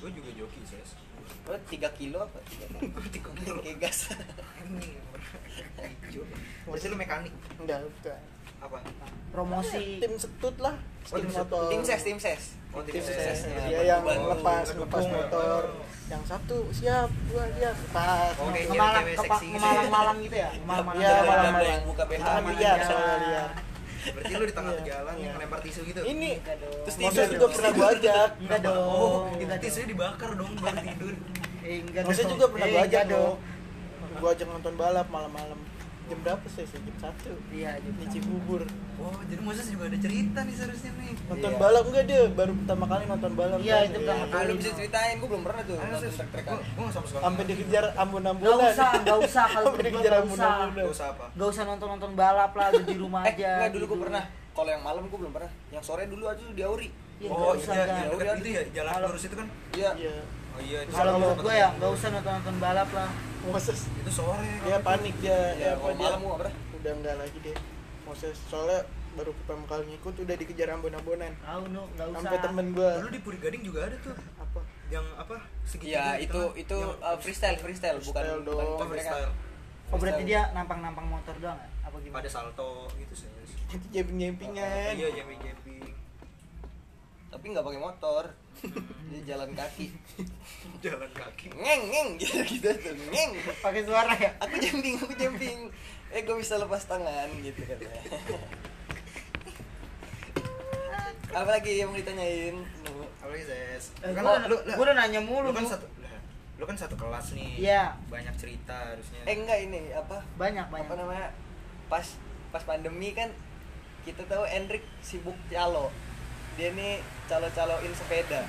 gue juga joki ses Lo 3 kilo apa? 3 kilo. Kayak gas. Berarti lu mekanik enggak bukan apa promosi tim setut lah Oh, tim motor Tim ses, tim ses. Oh, tim ses. Ya, dia yang lepas lepas motor yang satu siap gua dia pas Oh, kayak Kemalang, cewek-cewek kepa- seksi gitu ya. kemalang-malang gitu ya kemalang Iya, malam. buka BH. Kan Malam liar liar. Berarti lu di tengah Iya. jalan Iya. yang ngelempar tisu gitu Ini Terus tidur juga pernah gua ajak. enggak dong oh itu tisunya dibakar dong baru tidur eh, enggak juga pernah gua ajak dong. Gua ajak nonton balap malam-malam. Jam berapa sih? Jam satu. iya Di juga Cibubur. oh jadi Moses juga ada cerita nih seharusnya nih Nonton Iya. balap enggak dia? Baru pertama kali nonton balap. Iya, itu pertama Ah, kali. lu bisa ceritain, gue belum pernah tuh nonton Sis. trek-trekan. Gua- gua nggak sama sekali Sampai dikejar Gak ambon-ambunan. usah, gak usah kalau berdua dikejar gak usah. ambon-ambunan. Gak usah apa Gak usah nonton-nonton balap lah, di rumah Eh, aja. enggak dulu gue gitu. pernah. Kalau yang malam gue belum pernah. Yang sore dulu aja di Auri. Iya, oh nggak usah, iya yang dekat itu ya jalan lurus itu kan Iya. Iya. oh iya itu Kalau gue ya gua. gak usah nonton-nonton balap lah. Moses itu sore dia panik dia Iya, apa kalau dia malam pernah. udah enggak lagi deh. Moses soalnya baru pertama kali ngikut udah dikejar ambon-ambunan. Tahu nu, gak usah. Sampai temen gua dulu di Puri Gading juga ada tuh apa? yang apa segitiga Iya, di itu tengah. itu Yang- uh, freestyle, freestyle, bukan Freestyle bukan dong. oh, trek-trekan. freestyle Oh berarti dia nampang-nampang motor doang ya? Apa gimana? pada salto gitu sih Itu jamping-jampingan. iya jamming jamming Tapi nggak pakai motor. Dia jalan kaki. jalan kaki Ngeng, ngeng gitu gitu tuh. Ngeng. Pakai suara ya? Aku jumping, aku jumping. Eh, gue bisa lepas tangan gitu katanya. Apa lagi yang mau ditanyain? Apa lagi ses Eh, Lu kan gua, lu, lu, gua udah nanya mulu lu kan satu lu kan satu kelas nih Iya. banyak cerita harusnya Eh enggak ini apa? Banyak banyak. Apa namanya? Pas pas pandemi kan kita tahu Enrik sibuk calo. Dia nih calo-caloin sepeda.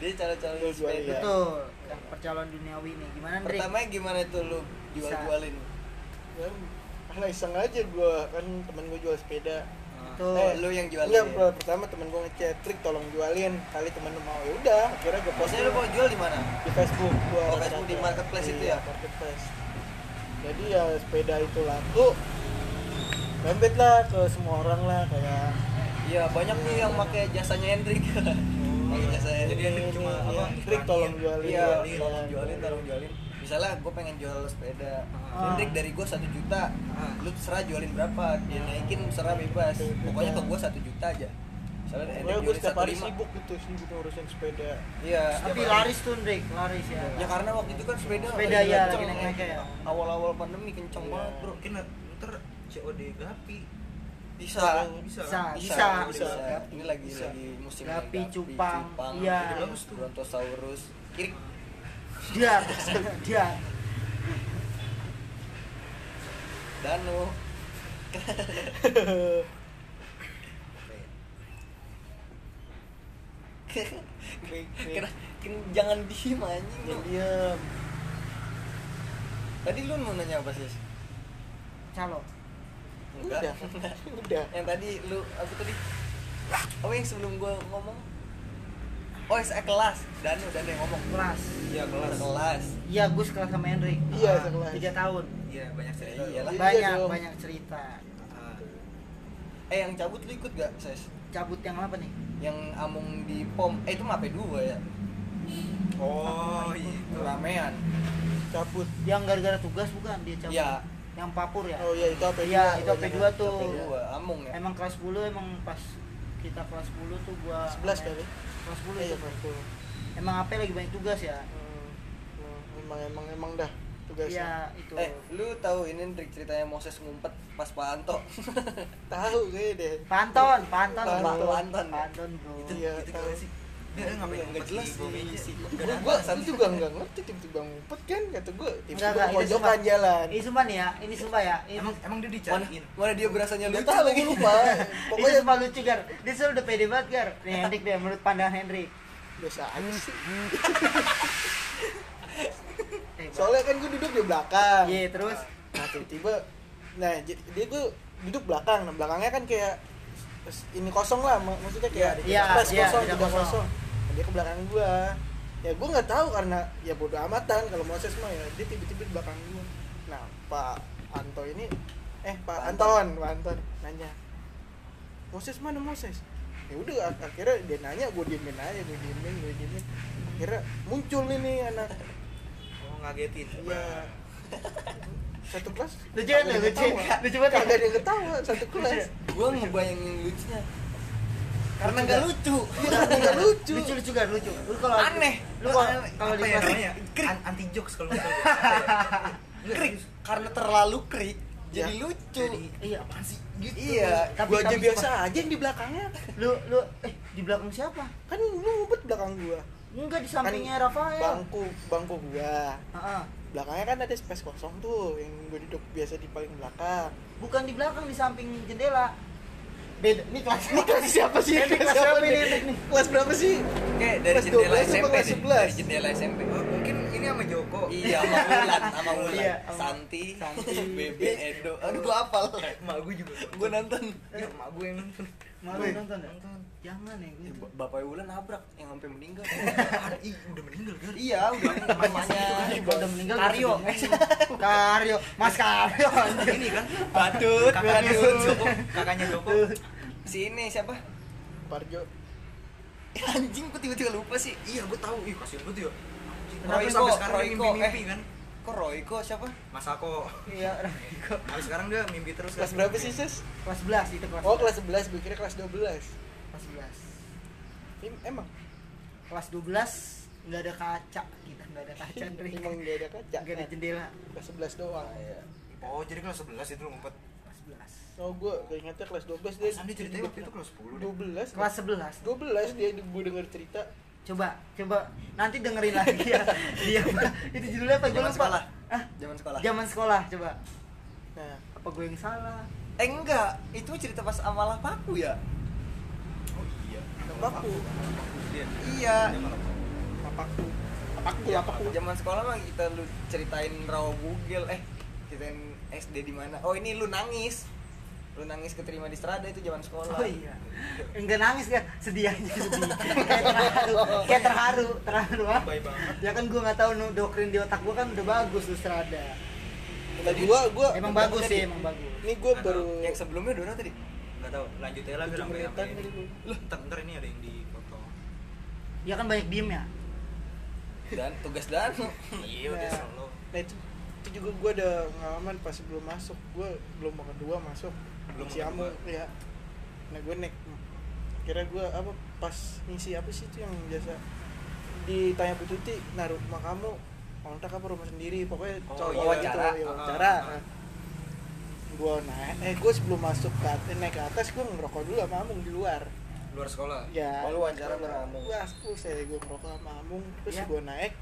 Dia calo-caloin sepeda. iya. Betul. Yang percaloan duniawi nih. Gimana Ndrik? Pertama gimana tuh lu jual-jualin? Ya, karena iseng aja gua kan temen gua jual sepeda. Tuh. Oh, lu yang jualin. Enggak, ya? per- pertama temen gua ngechat, "Trik tolong jualin." Kali temen lu mau. Ya udah, akhirnya gua post Maksudnya lu mau jual di mana? di Facebook gua. Oh, Facebook di marketplace itu Iya, ya? marketplace. Jadi ya sepeda itu laku. Dompet lah ke semua orang lah kayak Iya, banyak nih yang pakai jasanya Hendrik. Pakai jasa Jadi Hendrik. Hendrik cuma ini, apa, Trik tolong jualin. Iya, jualin, tolong jualin, tolong jualin. Misalnya gue pengen jual sepeda, Ah. Hendrik dari gue satu juta, Ah. lu terserah jualin berapa, dia naikin terserah bebas. Pokoknya ke gue satu juta aja. Soalnya Hendrik gue setiap hari sibuk gitu sibuk ngurusin sepeda. Iya. Tapi laris tuh Ndrik, laris ya. Ya karena waktu itu kan sepeda Sepeda lagi ya, kenceng. lagi naik-naiknya ya. Awal-awal pandemi kenceng Iya. banget, Bro. mungkin ntar COD Gapi Bisa. bisa Bisa. Bisa, bisa. Ini lagi Bisa. lagi musim Gapi, Gapi, cupang. Iya. Bagus tuh. Brontosaurus. Kiri Dia, dia. Danu. Kena, ken- jangan diem anjing Jangan diem. Tadi lu mau nanya apa sih? Calo. Udah. Udah. Yang tadi lu apa tadi? Apa yang sebelum gua ngomong? Oh, saya kelas. Danu, Danu yang ngomong. Kelas. iya kelas Kelas. Iya, gue sekelas sama Hendrik. Iya, Ah, sekelas. Tiga tahun. iya banyak cerita Iyalah. Iya Banyak, dong. banyak cerita. Ah. Eh, yang cabut lu ikut gak, Ses? Cabut yang apa nih? Yang amung di pom. Eh, itu mape dua ya. oh itu Ramean. Cabut. Yang gara-gara tugas bukan dia cabut. Iya. Yang papur ya. Oh iya itu apa? Iya, itu AP2 tuh. Mape dua, amung ya. Emang kelas 10 emang pas kita kelas 10 tuh gua 11 kali. Kelas 10 Iya, itu. betul. Emang AP lagi banyak tugas ya. Hmm, hmm, emang emang emang dah tugasnya. Iya, itu. Eh, lu tahu ini trik ceritanya Moses ngumpet pas Pak Anto? Tahu kayaknya deh. Panton, Panton, Panton. Panton. Panton, Bro. itu Iya, itu tahu. sih dia ngapain Nggak jelas sih. gua juga nggak ngerti tiba-tiba ngumpet kan kata gua tiba-tiba pojokan jalan. Ini sumpah nih ya, ini sumpah ya. Ini emang emang dia dicariin mana dia berasanya lucu tahu lagi. lupa. Pokoknya sumpah lucu Gar. Dia selalu udah pede banget Gar. Nih Hendrik deh menurut pandangan Hendrik. biasa aja sih. Eh, Soalnya kan gua duduk di belakang. Iya, terus Nah tiba-tiba, nah dia tuh duduk belakang, nah belakangnya kan kayak ini kosong lah, mak- maksudnya kayak space iya, kosong, tidak kosong. kosong. Nah, dia ke belakang gua. Ya gua nggak tahu karena ya bodo amatan kalau Moses mah ya dia tiba-tiba di belakang gua. Nah Pak Anto ini, eh Pak Pak Anton, Pak Anton nanya, Moses mana Moses? ya udah ak- akhirnya dia nanya gue diemin aja gue diemin gue diemin akhirnya muncul ini anak oh ngagetin iya satu kelas Lucu yang lucu. ketawa. Lucu banget. kagak ada yang ketawa satu kelas gue ngebayangin lucunya karena nggak lucu. Nggak lucu. Lucu lucu kan lucu. Lu kalau Aneh. lu kalau di Apa ya? An- anti jokes kalau. Apa krik. karena terlalu krik jadi Ya. lucu. Jadi iya apaan sih? Gitu. Iya, tapi gue aja biasa aja yang di belakangnya. Lu lu eh di belakang siapa? Kan lu ngumpet belakang gua. Enggak di kan sampingnya Rafael. bangku bangku gua. Heeh. belakangnya kan ada space kosong tuh yang gue duduk biasa di paling belakang. Bukan di belakang di samping jendela beda ini kelas ini kelas siapa sih Ini kelas siapa ini, kelas berapa sih Kayak dari Kelas jendela 12 apa SMP kelas deh. 11? Dari jendela SMP. Oh, mungkin ini sama Joko Iya, sama Wulan, sama Wulan. Iya, sama- Santi, Santi. Bebe, Edo. Aduh, gua hafal. mak gue juga Gua nonton. ya mak gue yang nonton malu nonton ya? Jangan ya gue ba- Bapak Wulan nabrak yang sampai meninggal. Ah, ih udah meninggal kan? Iya, udah mamanya. Kalau udah meninggal Karyo. Karyo. Mas Karyo ini kan? Badut, kakaknya. Joko. Kakaknya Joko. Si ini siapa? Parjo. Eh, Anjing, gua tiba-tiba lupa sih. iya gue tahu. Ih kasihan banget ya. Royko, sampai sekarang mimpi-mimpi eh. kan Kok Royko siapa? Masako iya Riko. Tapi sekarang dia mimpi terus kelas kan. berapa sih sis kelas 11 itu kelas oh 11. kelas 11 gue kira kelas 12 kelas 11 Em- emang? Kelas 12 nggak ada kaca. Kita nggak ada kaca emang gak ada kaca nggak ada kan? jendela. Kelas 11 doang. Oh jadi kelas 11 itu ngumpet? Kelas 11 oh gue keingetnya kelas 12 dia Sandi ceritanya waktu itu kelas 10 deh. 12 kelas 11 12 dia gue denger cerita coba coba. Nanti dengerin lagi ya. Dia itu judulnya apa? Gue lupa. sekolah. ah Zaman sekolah. zaman sekolah coba. Nah. Apa gue yang salah? Eh enggak, itu cerita pas amalah paku ya? Oh iya. Paku. Iya. dia malah apakku apakku Iya, apakku Zaman sekolah mah kita lu ceritain rawa bugel eh ceritain SD di mana? Oh ini lu nangis. Lu nangis keterima di Strada itu zaman sekolah. oh iya. Enggak nangis kan sedih aja sedih. Kayak terharu kayak terharu terharu ah. Ya kan gue nggak tahu nu doktrin di otak gue kan udah bagus tuh serada tadi gua gua emang bagus sih emang bagus. Ini gua Nggak baru Yang sebelumnya Dona tadi. Nggak tahu lanjut aja lagi Tujuh sampai sampai tadi gua. Loh, ntar, ntar ini ada yang di foto ya kan banyak diem ya? Dan tugas Danu. Iya udah Nah. solo nah itu, itu juga gua ada pengalaman pas belum masuk. Gua belum kedua masuk Belum si mau Amu kedua. ya nah gue naik kira gua apa pas ngisi apa sih itu yang biasa ditanya Bu Tuti naruh rumah kamu kontrak apa rumah sendiri pokoknya Oh, cowok iya. Wawancara. gitu, ya, Ah, wawancara ah, ah. Nah, gua naik eh gua sebelum masuk ke atas naik ke atas gua ngerokok dulu sama Amung di luar luar sekolah ya Oh, lu wawancara sama Amung. gua aku saya gua ngerokok sama Amung terus Ya. gua naik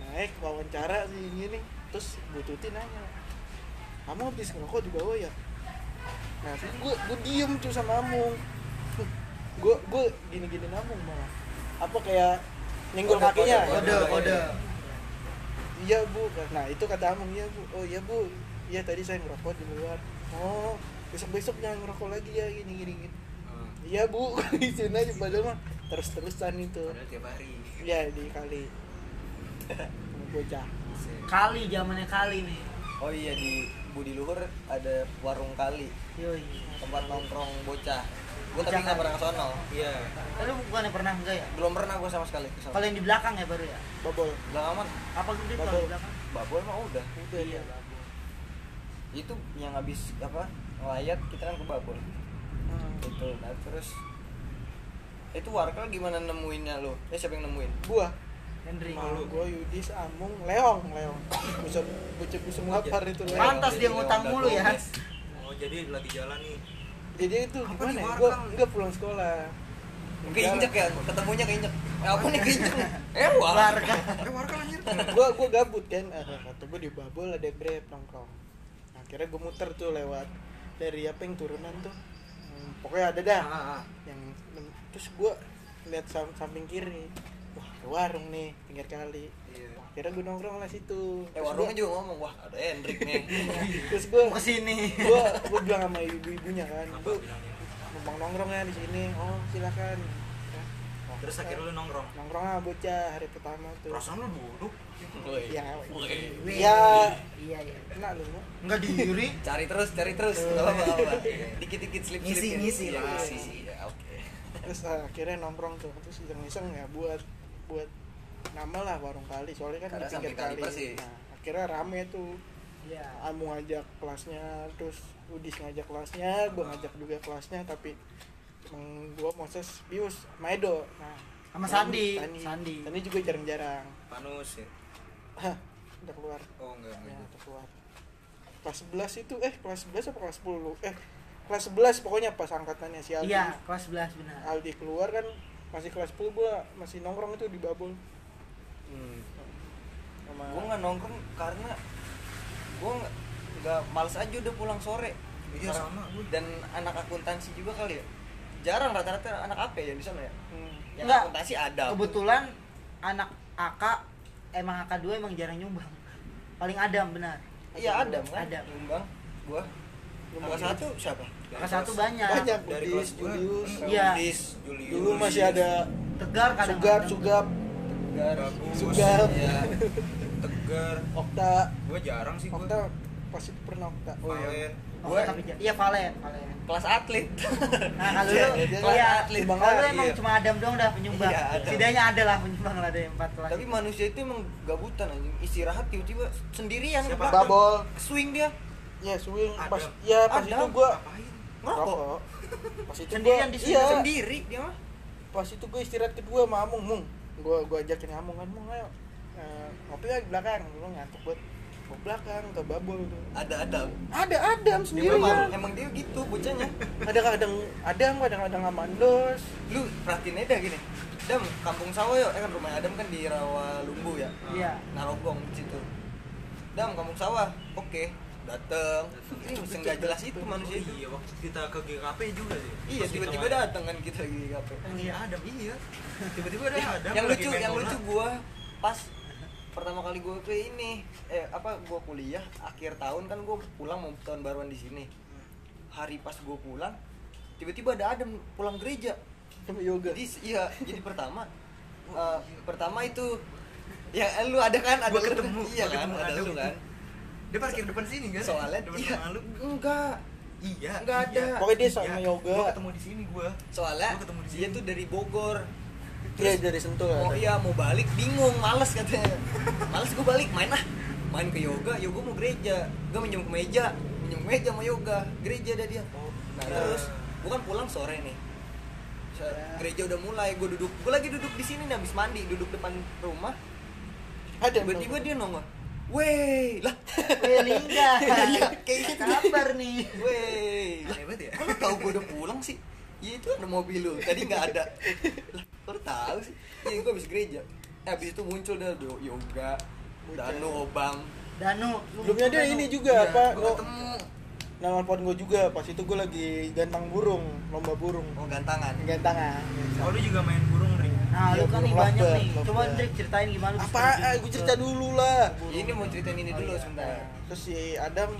naik wawancara sih gini terus Bu Tuti nanya kamu habis ngerokok di bawah ya nah terus gua gua diem tuh sama Amung. Gua gua gini gini Amung malah. Apa kayak nyenggol kakinya? kode kode iya bu. Nah itu kata Amung iya bu. Oh iya bu. Iya tadi saya ngerokok di luar. Oh besok besok jangan ngerokok lagi ya gini gini gini. Hmm. iya bu. Di sini aja padahal mah terus terusan itu. Padahal tiap hari. Ya di kali. Bocah. Kali zamannya kali nih. Oh iya di Budi Luhur ada warung kali yoi tempat nongkrong bocah. Gue tapi nggak pernah ke sono. iya Eh, lu bukannya pernah enggak ya Belum pernah gue sama sekali ke sono. kalau yang di belakang ya baru ya bobol Bilang aman. apa gede kalau Babol. di belakang Babol emang udah. udah iya ya Itu yang habis apa? Ngelayat kita kan ke Babol. hmm. Itu. Nah terus itu warkel gimana nemuinnya lo? Eh siapa yang nemuin? gua Henry Malu gua Yudis Amung Leong Leong. Bisa bocah bisa lapar itu Leong. Pantas dia ngutang mulu ya. oh jadi lagi jalan nih. Jadi itu Apa gimana ya? warkal? gua enggak pulang sekolah. Keinjek ya, ketemunya keinjek. Eh apa nih keinjek? Eh warga. Eh warga anjir gua gua gabut kan. Ah, kata gua di Babol ada Grab nongkrong. Nah, akhirnya gua muter tuh lewat dari apa yang turunan tuh. Hmm, pokoknya ada dah. Ah, ah. yang terus gua lihat sam- samping kiri ada warung nih pinggir kali iya akhirnya gue nongkrong lah situ Eh warungnya juga ngomong, wah ada Hendrik nih. terus gue ke sini gue gue bilang sama ibu-ibunya kan bu numpang nongkrong ya di sini oh silakan Ya. terus akhirnya lu nongkrong nongkrong lah bocah hari pertama tuh perasaan lu duduk Woi. ya Wih. ya iya iya kena lu enggak diri Cari terus, cari terus. Enggak apa-apa. Dikit-dikit slip Ngisi, ngisi lah. Ngisi. Ya, oke. terus ah, akhirnya nongkrong tuh terus iseng-iseng ya buat buat nama lah warung kali soalnya kan Karena di pinggir kali kali. nah, akhirnya rame tuh. Iya. Amu ngajak kelasnya terus Udis ngajak kelasnya gue ngajak juga kelasnya tapi emang gue Moses Pius Maedo nah Sama Sandi. Sandi, Sandi. Sandi juga jarang-jarang. Panus ya? Hah, udah keluar. Oh enggak ya enggak udah keluar. Kelas 11 itu eh kelas 11 apa kelas 10 lu? eh kelas 11 pokoknya pas angkatannya si Aldi. Iya, kelas 11 benar. Aldi keluar kan masih kelas 10 gua masih nongkrong itu di Babul Hmm. sama Gue nggak nongkrong karena gue nggak males aja udah pulang sore. Iya, sama. Dan anak akuntansi juga kali ya. Jarang rata-rata anak apa ya di sana ya? Hmm. Yang Enggak. akuntansi ada. Kebetulan anak AK emang AK 2 emang jarang nyumbang. Paling Adam benar. Iya ada kan? Ada. Nyumbang. Gua. Nyumbang satu siapa? Kelas satu banyak. banyak dari Udis kelas gua Julius Iya. Udis, Julius dulu masih ada Tegar kadang Sugap Sugap Tegar. Sugap Iya. Tegar Okta gue jarang sih gue Okta pas itu pernah Okta Oh, iya. Oh, Gua- tapi iya Valen, Valen. Kelas atlet. Nah, kalau Iya, lu dia iya, kelas atlet. kalau lu Iya. emang cuma Adam doang dah penyumbang. Iya, Adam. Setidaknya ada lah penyumbang lah dari empat kelas. Tapi manusia itu emang gabutan anjing. Istirahat tiba-tiba sendirian Siapa? Babol Swing dia. ya swing Adam. pas ya pas Adam. itu gua ngapain Ngerokok. rokok pas itu Sendirian gua, di situ, iya Sendiri dia mah. pas itu gue istirahat kedua sama Amung Mung gue gue ajakin Amung kan Mung ayo Eh, ngopi lah di belakang gue ngantuk buat ke belakang ke babol tuh Ada Adam. ada Adam Dia sendirian memang emang dia gitu bocahnya. kadang-kadang Adam kadang-kadang Amandos Lu perhatiin aja gini. Dam, kampung sawah yuk. Eh kan rumah Adam kan di Rawa Lumbu ya. Iya. Narogong di situ. Dam, kampung sawah. Oke. Dateng. Ini mesti nggak jelas itu manusia itu. iya waktu kita ke GKP juga sih. Iya, tiba-tiba datang kan kita lagi apa. Emang iya Adam iya. Tiba-tiba ada Adam yang lucu, yang lucu gua pas pertama kali gua ke ini eh apa gua kuliah akhir tahun kan gua pulang mau tahun baruan di sini. Hari pas gua pulang tiba-tiba ada Adam pulang gereja. Sama yoga. Jadi iya jadi pertama eh, pertama itu ya lu ada kan ada Gua lu, ketemu, iya kan ketemu ada Adam. lu kan dia parkir depan sini kan? Soalnya depan iya, rumah lu. Enggak. Iya Nggak ada. iya. Pokoknya dia sama Iya, yoga. gua ketemu di sini gua. Soalnya Gua ketemu di dia sini. tuh dari Bogor. Iya dari sentul oh iya mau balik bingung males katanya. Males gue balik main ah main ke yoga yoga mau gereja. Gue minjem ke meja minjem ke meja mau yoga. Gereja ada dia. Nah Iya. terus gue kan pulang sore nih. Gereja udah mulai gue duduk. Gue lagi duduk di sini nih habis mandi duduk depan rumah. Ada tiba-tiba dia nongol Weh, lah, Weh, Lingga. Iya, kayak gitu. Kabar nih. weh, lah, hebat ya kok lu tahu gue udah pulang sih? Iya itu ada mobil lu, tadi nggak ada. Lah, kok tahu sih? Iya gue habis gereja. Eh, habis itu muncul dah do- yoga, Danu, Obang. Danu, lu Sebelumnya dia ini juga Iya, apa Gue gua ketemu. nelfon gue juga pas itu gue lagi gantang burung lomba burung Oh gantangan. gantangan oh lu juga main burung ring Nah, lu kan nih banyak nih. Coba. Trik ceritain gimana apa gue ke- cerita dulu lah. Ini mau ceritain ini dulu Oh, iya. sebentar. terus si Adam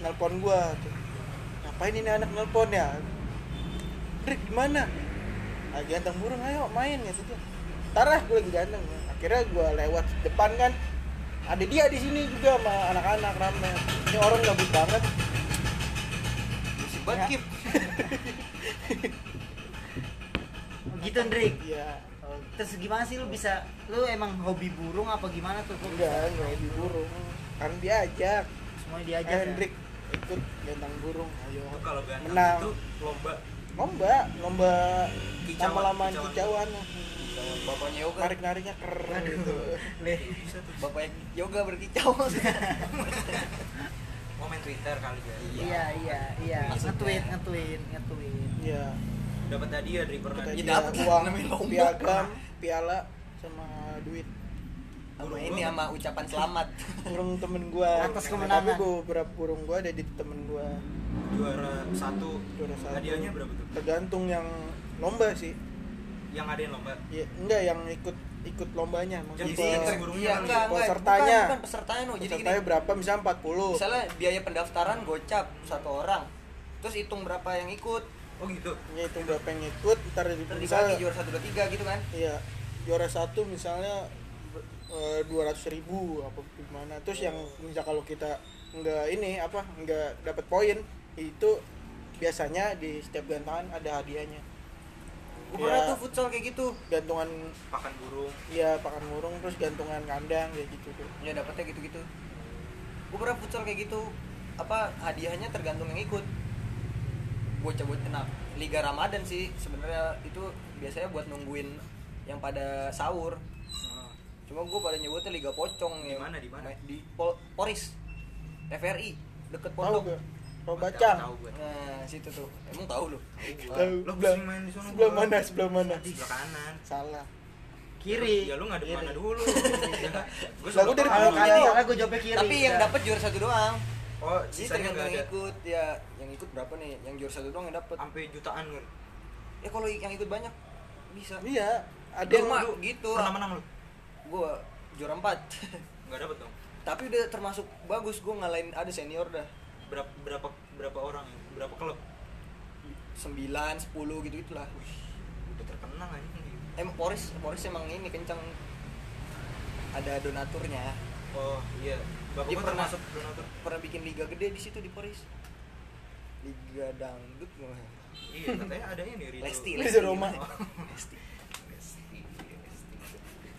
nelpon gue ngapain ini anak nelpon ya? Drik gimana ah ganteng burung ayo main ya gitu tarah gue lagi ganteng. Akhirnya gue lewat depan kan. Ada dia di sini juga sama anak-anak rame. Ini orang gabut banget. Si Ya. Gitu, Ndrik. iya Oh, Terus gimana sih lu bisa lu emang hobi burung apa gimana tuh? Kok enggak enggak di burung kan diajak Semuanya diajak. eh, ya? Hendrik ikut ganteng burung ayo Itu kalau ganteng menang itu lomba lomba lomba lama-lamaan kicauan. Bapaknya yoga. narik nariknya keren Aduh. gitu Le. bisa tuh Bapaknya yoga berkicau. mau main Twitter kali ya Iya, iya, iya. Nge-tweet, nge-tweet, nge-tweet. iya dapat hadiah dari pernah Ya, lah, uang namanya lomba. piagam piala sama duit Sama ini sama ucapan selamat. burung temen gua Atas kemenangan. tapi gua beberapa burung gua ada di temen gua juara satu juara satu hadiahnya berapa tuh tergantung yang lomba sih yang ada yang lomba ya, enggak yang ikut ikut lombanya Jadi maksudnya yang pe- burungnya Iya, enggak, enggak. Pesertanya. Bukan, bukan pesertanya no. Jadi gini. pesertanya berapa misalnya 40 Misalnya biaya pendaftaran gocap satu orang. Terus hitung berapa yang ikut. Oh gitu ya itu berapa yang ikut ntar di Terus misal dibagi juara satu dua tiga gitu kan. iya juara satu misalnya eh, dua ratus ribu apa gimana terus yang misal kalau kita nggak ini apa nggak dapat poin itu biasanya di setiap gantangan ada hadiahnya Gue pernah tuh futsal kayak gitu. gantungan pakan burung ya pakan burung terus gantungan kandang kayak gitu tuh Ya dapetnya gitu-gitu. Gue pernah futsal kayak gitu. Apa hadiahnya tergantung yang ikut. Bocah-bocah nah, Liga Ramadan sih sebenarnya itu biasanya buat nungguin yang pada sahur. Cuma gue pada nyebutnya Liga Pocong Di ya. mana, di mana? Di Pol- Poris. TVRI deket pondok. Tahu gue Nah, situ tuh. Emang tahu lu? tahu lo pusing main di sana sebelah gua. mana sebelah mana di sebelah kanan salah kiri ya lu ngadep Kiri. mana dulu gue gua dari kalau Iya. kali salah gue jawabnya kiri Tapi yang dapat juara satu doang. Oh Jadi sisanya nggak yang ada ikut ya, yang ikut berapa nih? Yang juara satu doang yang dapat. sampai jutaan kan Ya kalau yang ikut banyak bisa. iya ada yang mah gitu. pernah menang lu Gua juara 4. nggak dapet dong Tapi udah termasuk bagus gua ngalahin ada senior dah. berapa berapa berapa orang berapa klub 9, 10 gitu gitulah. udah terkenal aja Emang Poris, Poris emang ini kencang. Ada donaturnya. oh iya bapak Dia gua pernah- termasuk donatur Pernah bikin liga gede di situ di Poris. Liga dangdut iya katanya ada ini Ridho. Lesti, Lesti Roma. Lesti. Lesti Lesti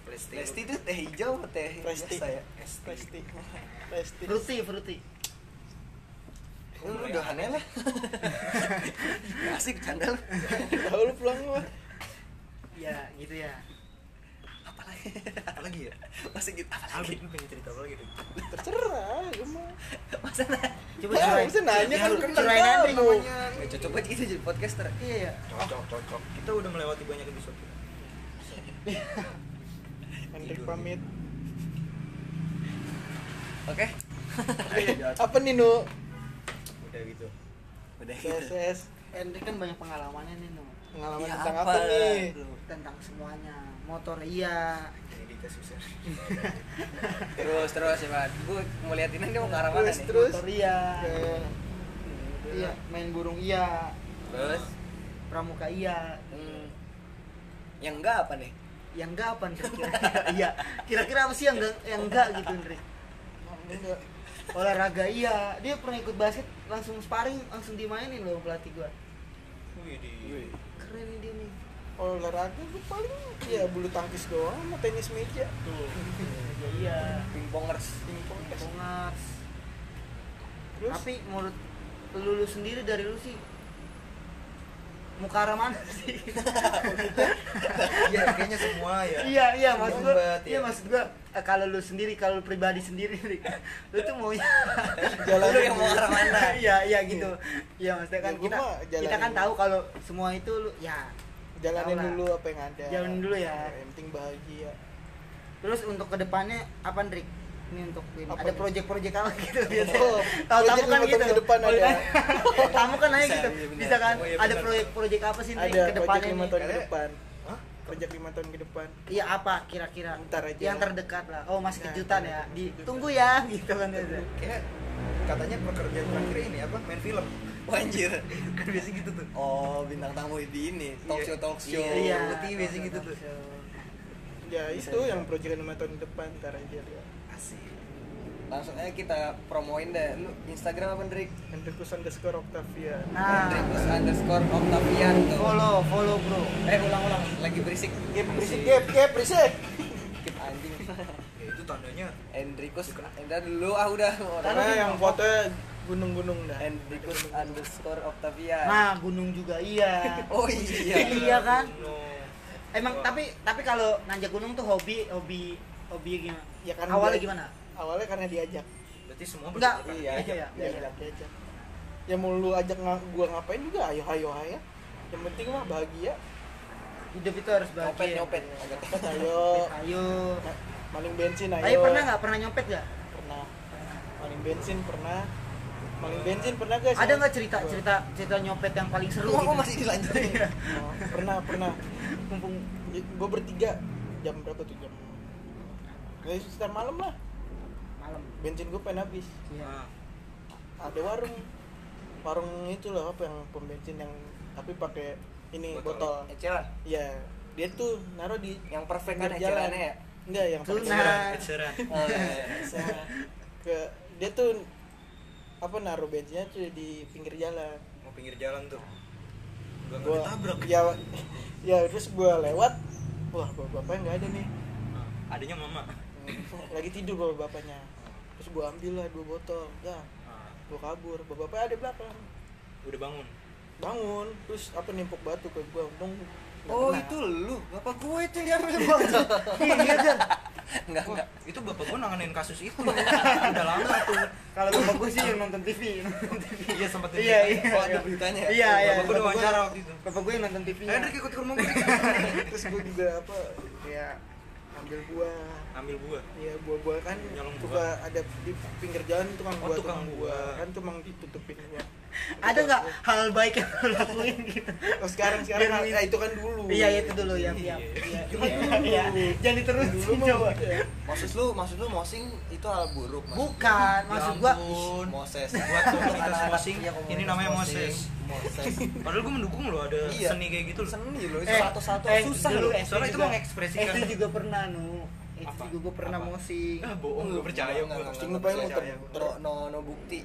Lesti Lesti itu teh hijau atau teh Presti. biasa ya? Pasti Pasti fruity fruity Lu udah aneh lah. Asik canda lu. tahu lu pulang lu mah. ya gitu ya Apalagi? apa lagi ya? Masih gitu apalagi? Lu pengen cerita apa lagi tuh? Terserah lu mah Masa nah? coba curain. masa nanya kan? Ya, lu kan curain tahu. Andri namanya. Nggak cocok banget gitu jadi podcaster. iya ya cocok cocok. Kita udah melewati banyak episode. Hendrik pamit. Oke. apa nih nu? Udah gitu. Udah gitu. Hendrik kan banyak pengalamannya nih no pengalaman Iya, tentang apa? apa nih? tentang semuanya motor iya ini dikasih susah Terus terus ya, Pak. Gue mau liatin dia mau ke arah mana Terus, nih? terus. motor iya iya main burung iya Terus pramuka iya hmm. Yang enggak apa nih? yang enggak apa kira-kira iya kira-kira apa sih yang enggak yang enggak gitu Enggak. olahraga iya dia pernah ikut basket langsung sparring langsung dimainin loh pelatih gua wih di keren nih dia nih olahraga gue paling ya bulu tangkis doang sama tenis meja. Olahraga iya. Pingpongers. pingpong Pongars terus? Tapi menurut lu, lu sendiri dari lu sih muka arah mana sih? Iya kayaknya semua ya. Iya iya maksud gua iya ya. maksud gua eh, kalau lu sendiri kalau lu pribadi sendiri lu tuh mau Jalan Lu yang mau arah mana? iya iya gitu. Iya maksudnya kan Ya, kita kita kan tahu kalau semua itu lu ya jalanin dulu apa yang ada Jalanin dulu ya. yang penting bahagia terus untuk ke depannya apa Ndrik ini untuk ini. Apa ada nih? project-project apa gitu biasanya Oh, tahu tamu kan gitu ke depan ada. tamu kan nanya Bisa, gitu iya bisa kan Oh, iya ada proyek-proyek apa sih Ndrik ada ke depannya lima nih tahun ke depan Hah? lima tahun ke depan Iya apa kira-kira? Ntar aja. Yang terdekat lah. Oh masih Nah, kejutan ya. aja. Ditunggu ya gitu kan biasa. kayak katanya pekerjaan terakhir ini apa main film Wah, anjir. kan biasa gitu tuh Oh, bintang tamu di ini. Talk Iya. show talk show. Iya. putih biasa gitu tuh. ya Bisa, itu bisa. yang project lima tahun depan ntar aja ya asik Langsung aja kita promoin deh. Lu Instagram apa, Hendrik? Hendrikus underscore Octavia Nah, Hendrikus underscore Octavian tuh. follow, follow bro. Eh, ulang-ulang. Lagi berisik. Gap berisik gap gap berisik Skip anjing. ya itu tandanya Hendrikus. Entar dulu ah udah. karena yang fotonya gunung-gunung dah Hendrikus underscore Octavian. Nah, gunung juga iya. Oh iya. iya kan? no Emang Wah. tapi tapi kalau nanjak gunung tuh hobi hobi hobi gimana? Ya kan Awalnya dia- gimana? awalnya karena diajak berarti semua Enggak. berarti Iya, iya, iya. diajak diajak ya mau lu ajak nga- gua ngapain juga ayo ayo ayo yang penting mah bahagia Hidup itu harus Nyopet bahagia. nyopet. Agak Kan ayo Ayo. Ma- maling bensin ayo Tapi pernah nggak pernah nyopet nggak? pernah maling bensin pernah maling bensin pernah guys Ada nggak cerita cerita cerita nyopet yang paling seru? Kok gitu? masih dilanjutin? Oh, pernah pernah Mumpung gue bertiga jam berapa tuh jam ya sekitar malam lah malam. bensin gue pengen habis Iya. Nah, ada warung warung itu loh apa yang pom bensin yang tapi pakai ini Botol. botol Eceran. ya dia tuh naruh di Yang perfect kan ecerannya ya? enggak yang. Ed Sheeran. Oh, iya, iya. Sama ke dia tuh apa naruh bensinnya tuh di pinggir jalan. Mau pinggir jalan tuh? Gak gua ditabrak. ya ya terus gua lewat. Wah bapak bapaknya nggak ada nih. Nah, adanya mama. Lagi tidur bapak bapaknya terus gua ambil lah dua botol ya gua kabur. Bapak bapaknya ada belakang. Udah bangun? Bangun terus apa nimpuk batu ke gua untung Oh kena. itu lu, bapak gue itu yang diambil botol. Iya kan. Enggak enggak. itu bapak gua nanganin kasus itu udah lama tuh Kalau bapak gue sih yang nonton TV. iya sempat Iya, iya. Oh ada beritanya. ya? Iya, iya. Bapak gua udah wawancara waktu itu. Bapak gue yang nonton TV. Eh, Hendrik ikut ke rumah gue terus gua juga apa kayak ambil buah ambil buah Iya buah-buah kan Nyolong suka ada di pinggir jalan tukang Oh, buah tukang buah. kan cuma ditutupin buah. Ada nggak hal baik yang lo lakuin gitu? Oh sekarang sekarang Biar nah, itu kan dulu. Iya itu dulu ya, iya. Iya. Iya. Jangan diterusin Dulu mah coba. gitu ya. Maksud lu, maksud lu mosing itu hal buruk. maksud lu? Bukan, maksud gua. Moses. buat komunitas mosing iya, ini namanya. Moses Moses. padahal gue mendukung lo ada Iya. seni kayak gitu loh Seni lo itu Eh, satu-satu eh, susah. SD Soalnya itu juga- mengekspresikan. SD juga pernah nu. Apa? juga gue pernah mosing. ah bohong gue percaya gue enggak, Posting enggak, lu paling enggak muter- percaya.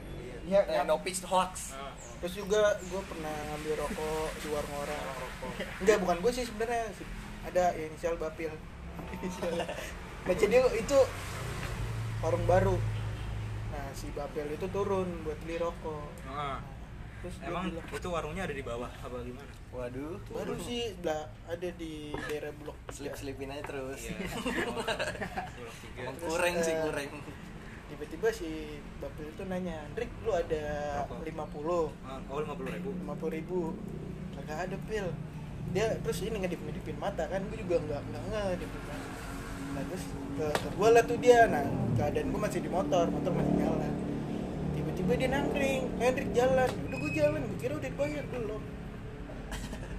No, no, no Eh, pitch hoax. Nah, Terus juga gue pernah ngambil rokok di warung orang. Enggak bukan gue sih sebenarnya ada inisial Bapil. Nah jadi itu warung baru. Nah si Bapil itu turun buat beli rokok. nah. Terus emang bilang, itu warungnya ada di bawah apa gimana Waduh. baru sih lah ada di daerah blok Selip-selipin aja terus. iya Oh, Blok tiga. Kurang sih eh, kurang. Tiba-tiba si Bapil itu nanya Drik lu ada Rokok. 50 Ah, oh lima puluh ribu. 50 ribu. Kagak ada pil. Dia terus ini ngedip ngedipin mata kan gue juga nggak nggak ngedipin mata nah terus ke, ke gue lah tuh dia. Nah keadaan gue masih di motor motor masih nyala tiba-tiba dia nangkring Hendrik jalan. Udah gue jalan gue kira udah dibayar belum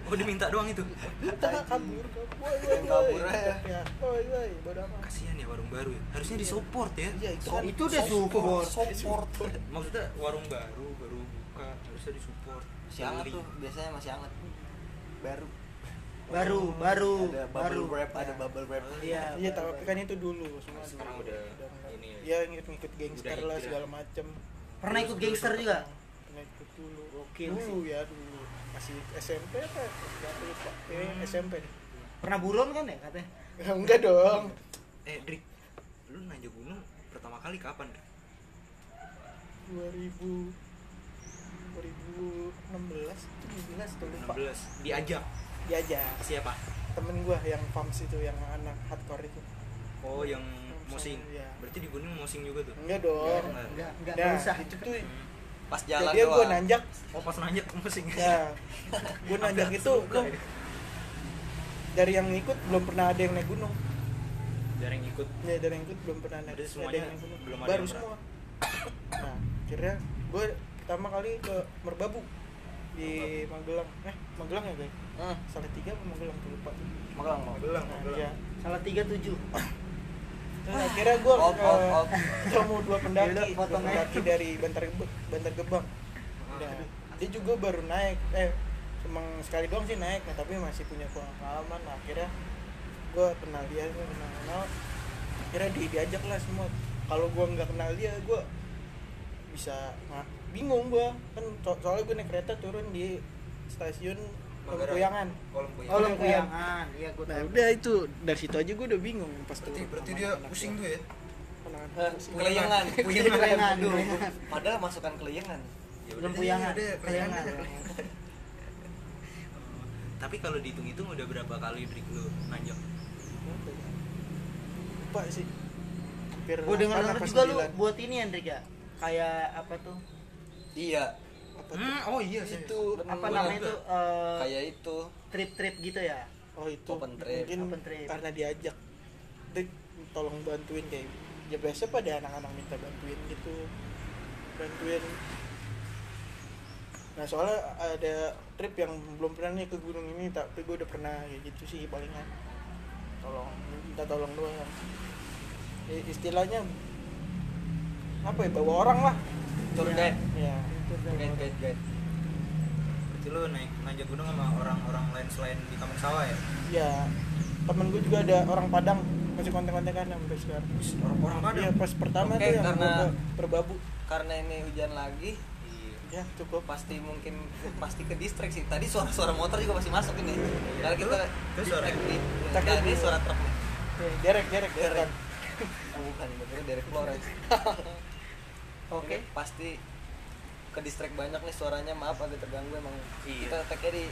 oh diminta doang itu kita kabur kabur woi woi Kabur woi aja. ya woi woi bodo amat kasihan ya warung baru ya harusnya disupport ya iya itu So, kan itu udah support. Support. maksudnya warung baru baru buka harusnya disupport Masih hangat Beli. tuh, biasanya masih hangat. Baru. Baru, baru, Ada baru. bubble wrap, ada bubble wrap. Iya. iya tapi kan itu dulu semua Sekarang dulu. udah ini ya. ya ngikut-ngikut gangster lah hijrah. segala macem Pernah ikut gangster juga? pernah ikut dulu Gokil dulu ya dulu masih SMP apa? Nggak lupa. Eh, SMP deh Pernah buron kan ya katanya? Ya, enggak dong. Eh Drik lu nanjak gunung pertama kali kapan Drik? 2000 2016 17 tuh lupa. 16 diajak? Diajak. Siapa? Temen gua yang pumps itu yang anak hardcore itu. Oh yang mosing. iya. berarti di gunung mosing juga tuh? Enggak dong. Enggak. Enggak, enggak, enggak usah. itu tuh Pas jalan jadi gua doang. nanjak. Oh pas nanjak mosing ya gua nanjak Sampai itu ya. dari yang ikut belum pernah ada yang naik gunung. Dari yang ikut ya dari yang ikut belum pernah naik. Berarti ada semuanya yang naik gunung. belum ada baru yang semua. nah akhirnya gue pertama kali ke Merbabu di Magelang. Eh Magelang ya guys Hmm, salah tiga apa Magelang? Tuh lupa. Magelang, Magelang. Nah, Magelang iya. Salah 37. Terus akhirnya gue Op, op, op. ketemu dua pendaki Yaudah, dua pendaki dari Bantar Gebang Bantar Gebang. Nah, dia juga baru naik eh cuma sekali doang sih naik nah, tapi masih punya pengalaman. Nah, akhirnya gue kenal dia gue kenal kenal. Akhirnya di, diajak lah semua. Kalau gue nggak kenal dia gue bisa nah, bingung gue kan so- soalnya gue naik kereta turun di stasiun Manggarai. Lempuyangan oh lempuyangan Oh, lempuyangan. Iya, gua nah tahu. udah itu dari situ aja gue udah bingung pas berarti turun berarti sama dia pusing gua. tuh ya Anak-anak Eh. Kelayangan. Kelayangan. Padahal masukan kelayangan. Ya udah Lempuyangan. deh, udah, Kelayangan. kelayangan. tapi kalau dihitung-hitung udah berapa kali Drik lu nanjak lupa sih hampir Gua dengar dengar juga lu buat ini Hendrik ya. Kayak apa tuh? Iya, tuh? Hmm, oh iya sih itu Apa namanya itu eh, kayak itu. trip-trip gitu ya? oh itu. Open trip. mungkin Open trip. karena diajak. Dik tolong bantuin kayak ya biasa pada anak-anak minta bantuin gitu. Bantuin. Nah soalnya ada trip yang belum pernah nih ke gunung ini tapi gue udah pernah. Ya gitu sih palingan tolong minta tolong doang. I- istilahnya apa ya bawa orang lah Tour Iya. guide. ya Guide, guide, guide. berarti lu naik nanjak gunung sama orang-orang lain selain di Taman Sawah ya? Ya temen gue juga ada orang Padang masih konten-kontekan sampai sekarang. Orang-orang Padang? Iya pas pertama Oke, tuh yang karena- Perbabu Karena ini hujan lagi, Iya. ya cukup. pasti mungkin pasti ke distrik sih. Tadi suara-suara motor juga masih masuk ini. Karena kita Terus suara- di Kita nah, ini di- suara truk derek derek Derek. derek. Bukan betul dari Flores Oke. Ini pasti ke distrik banyak nih suaranya maaf agak terganggu emang. Iya. kita tag di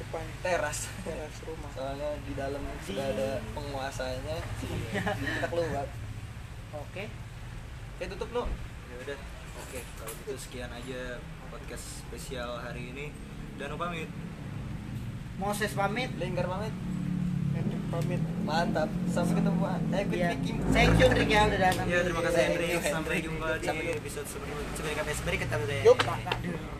depan. teras. Teras rumah. Soalnya di dalam sudah ada penguasanya. Kita keluar. Oke. oke tutup nu ya udah. Oke kalau gitu sekian aja podcast spesial hari ini. Dan pamit. Moses pamit. lingkar pamit pamit mantap sampai ketemu eh gue Iya. Thank you Hendrik ya udah datang. ya terima kasih Hendrik sampai jumpa di Sampai episode sebelumnya berikutnya Yup. Aduh.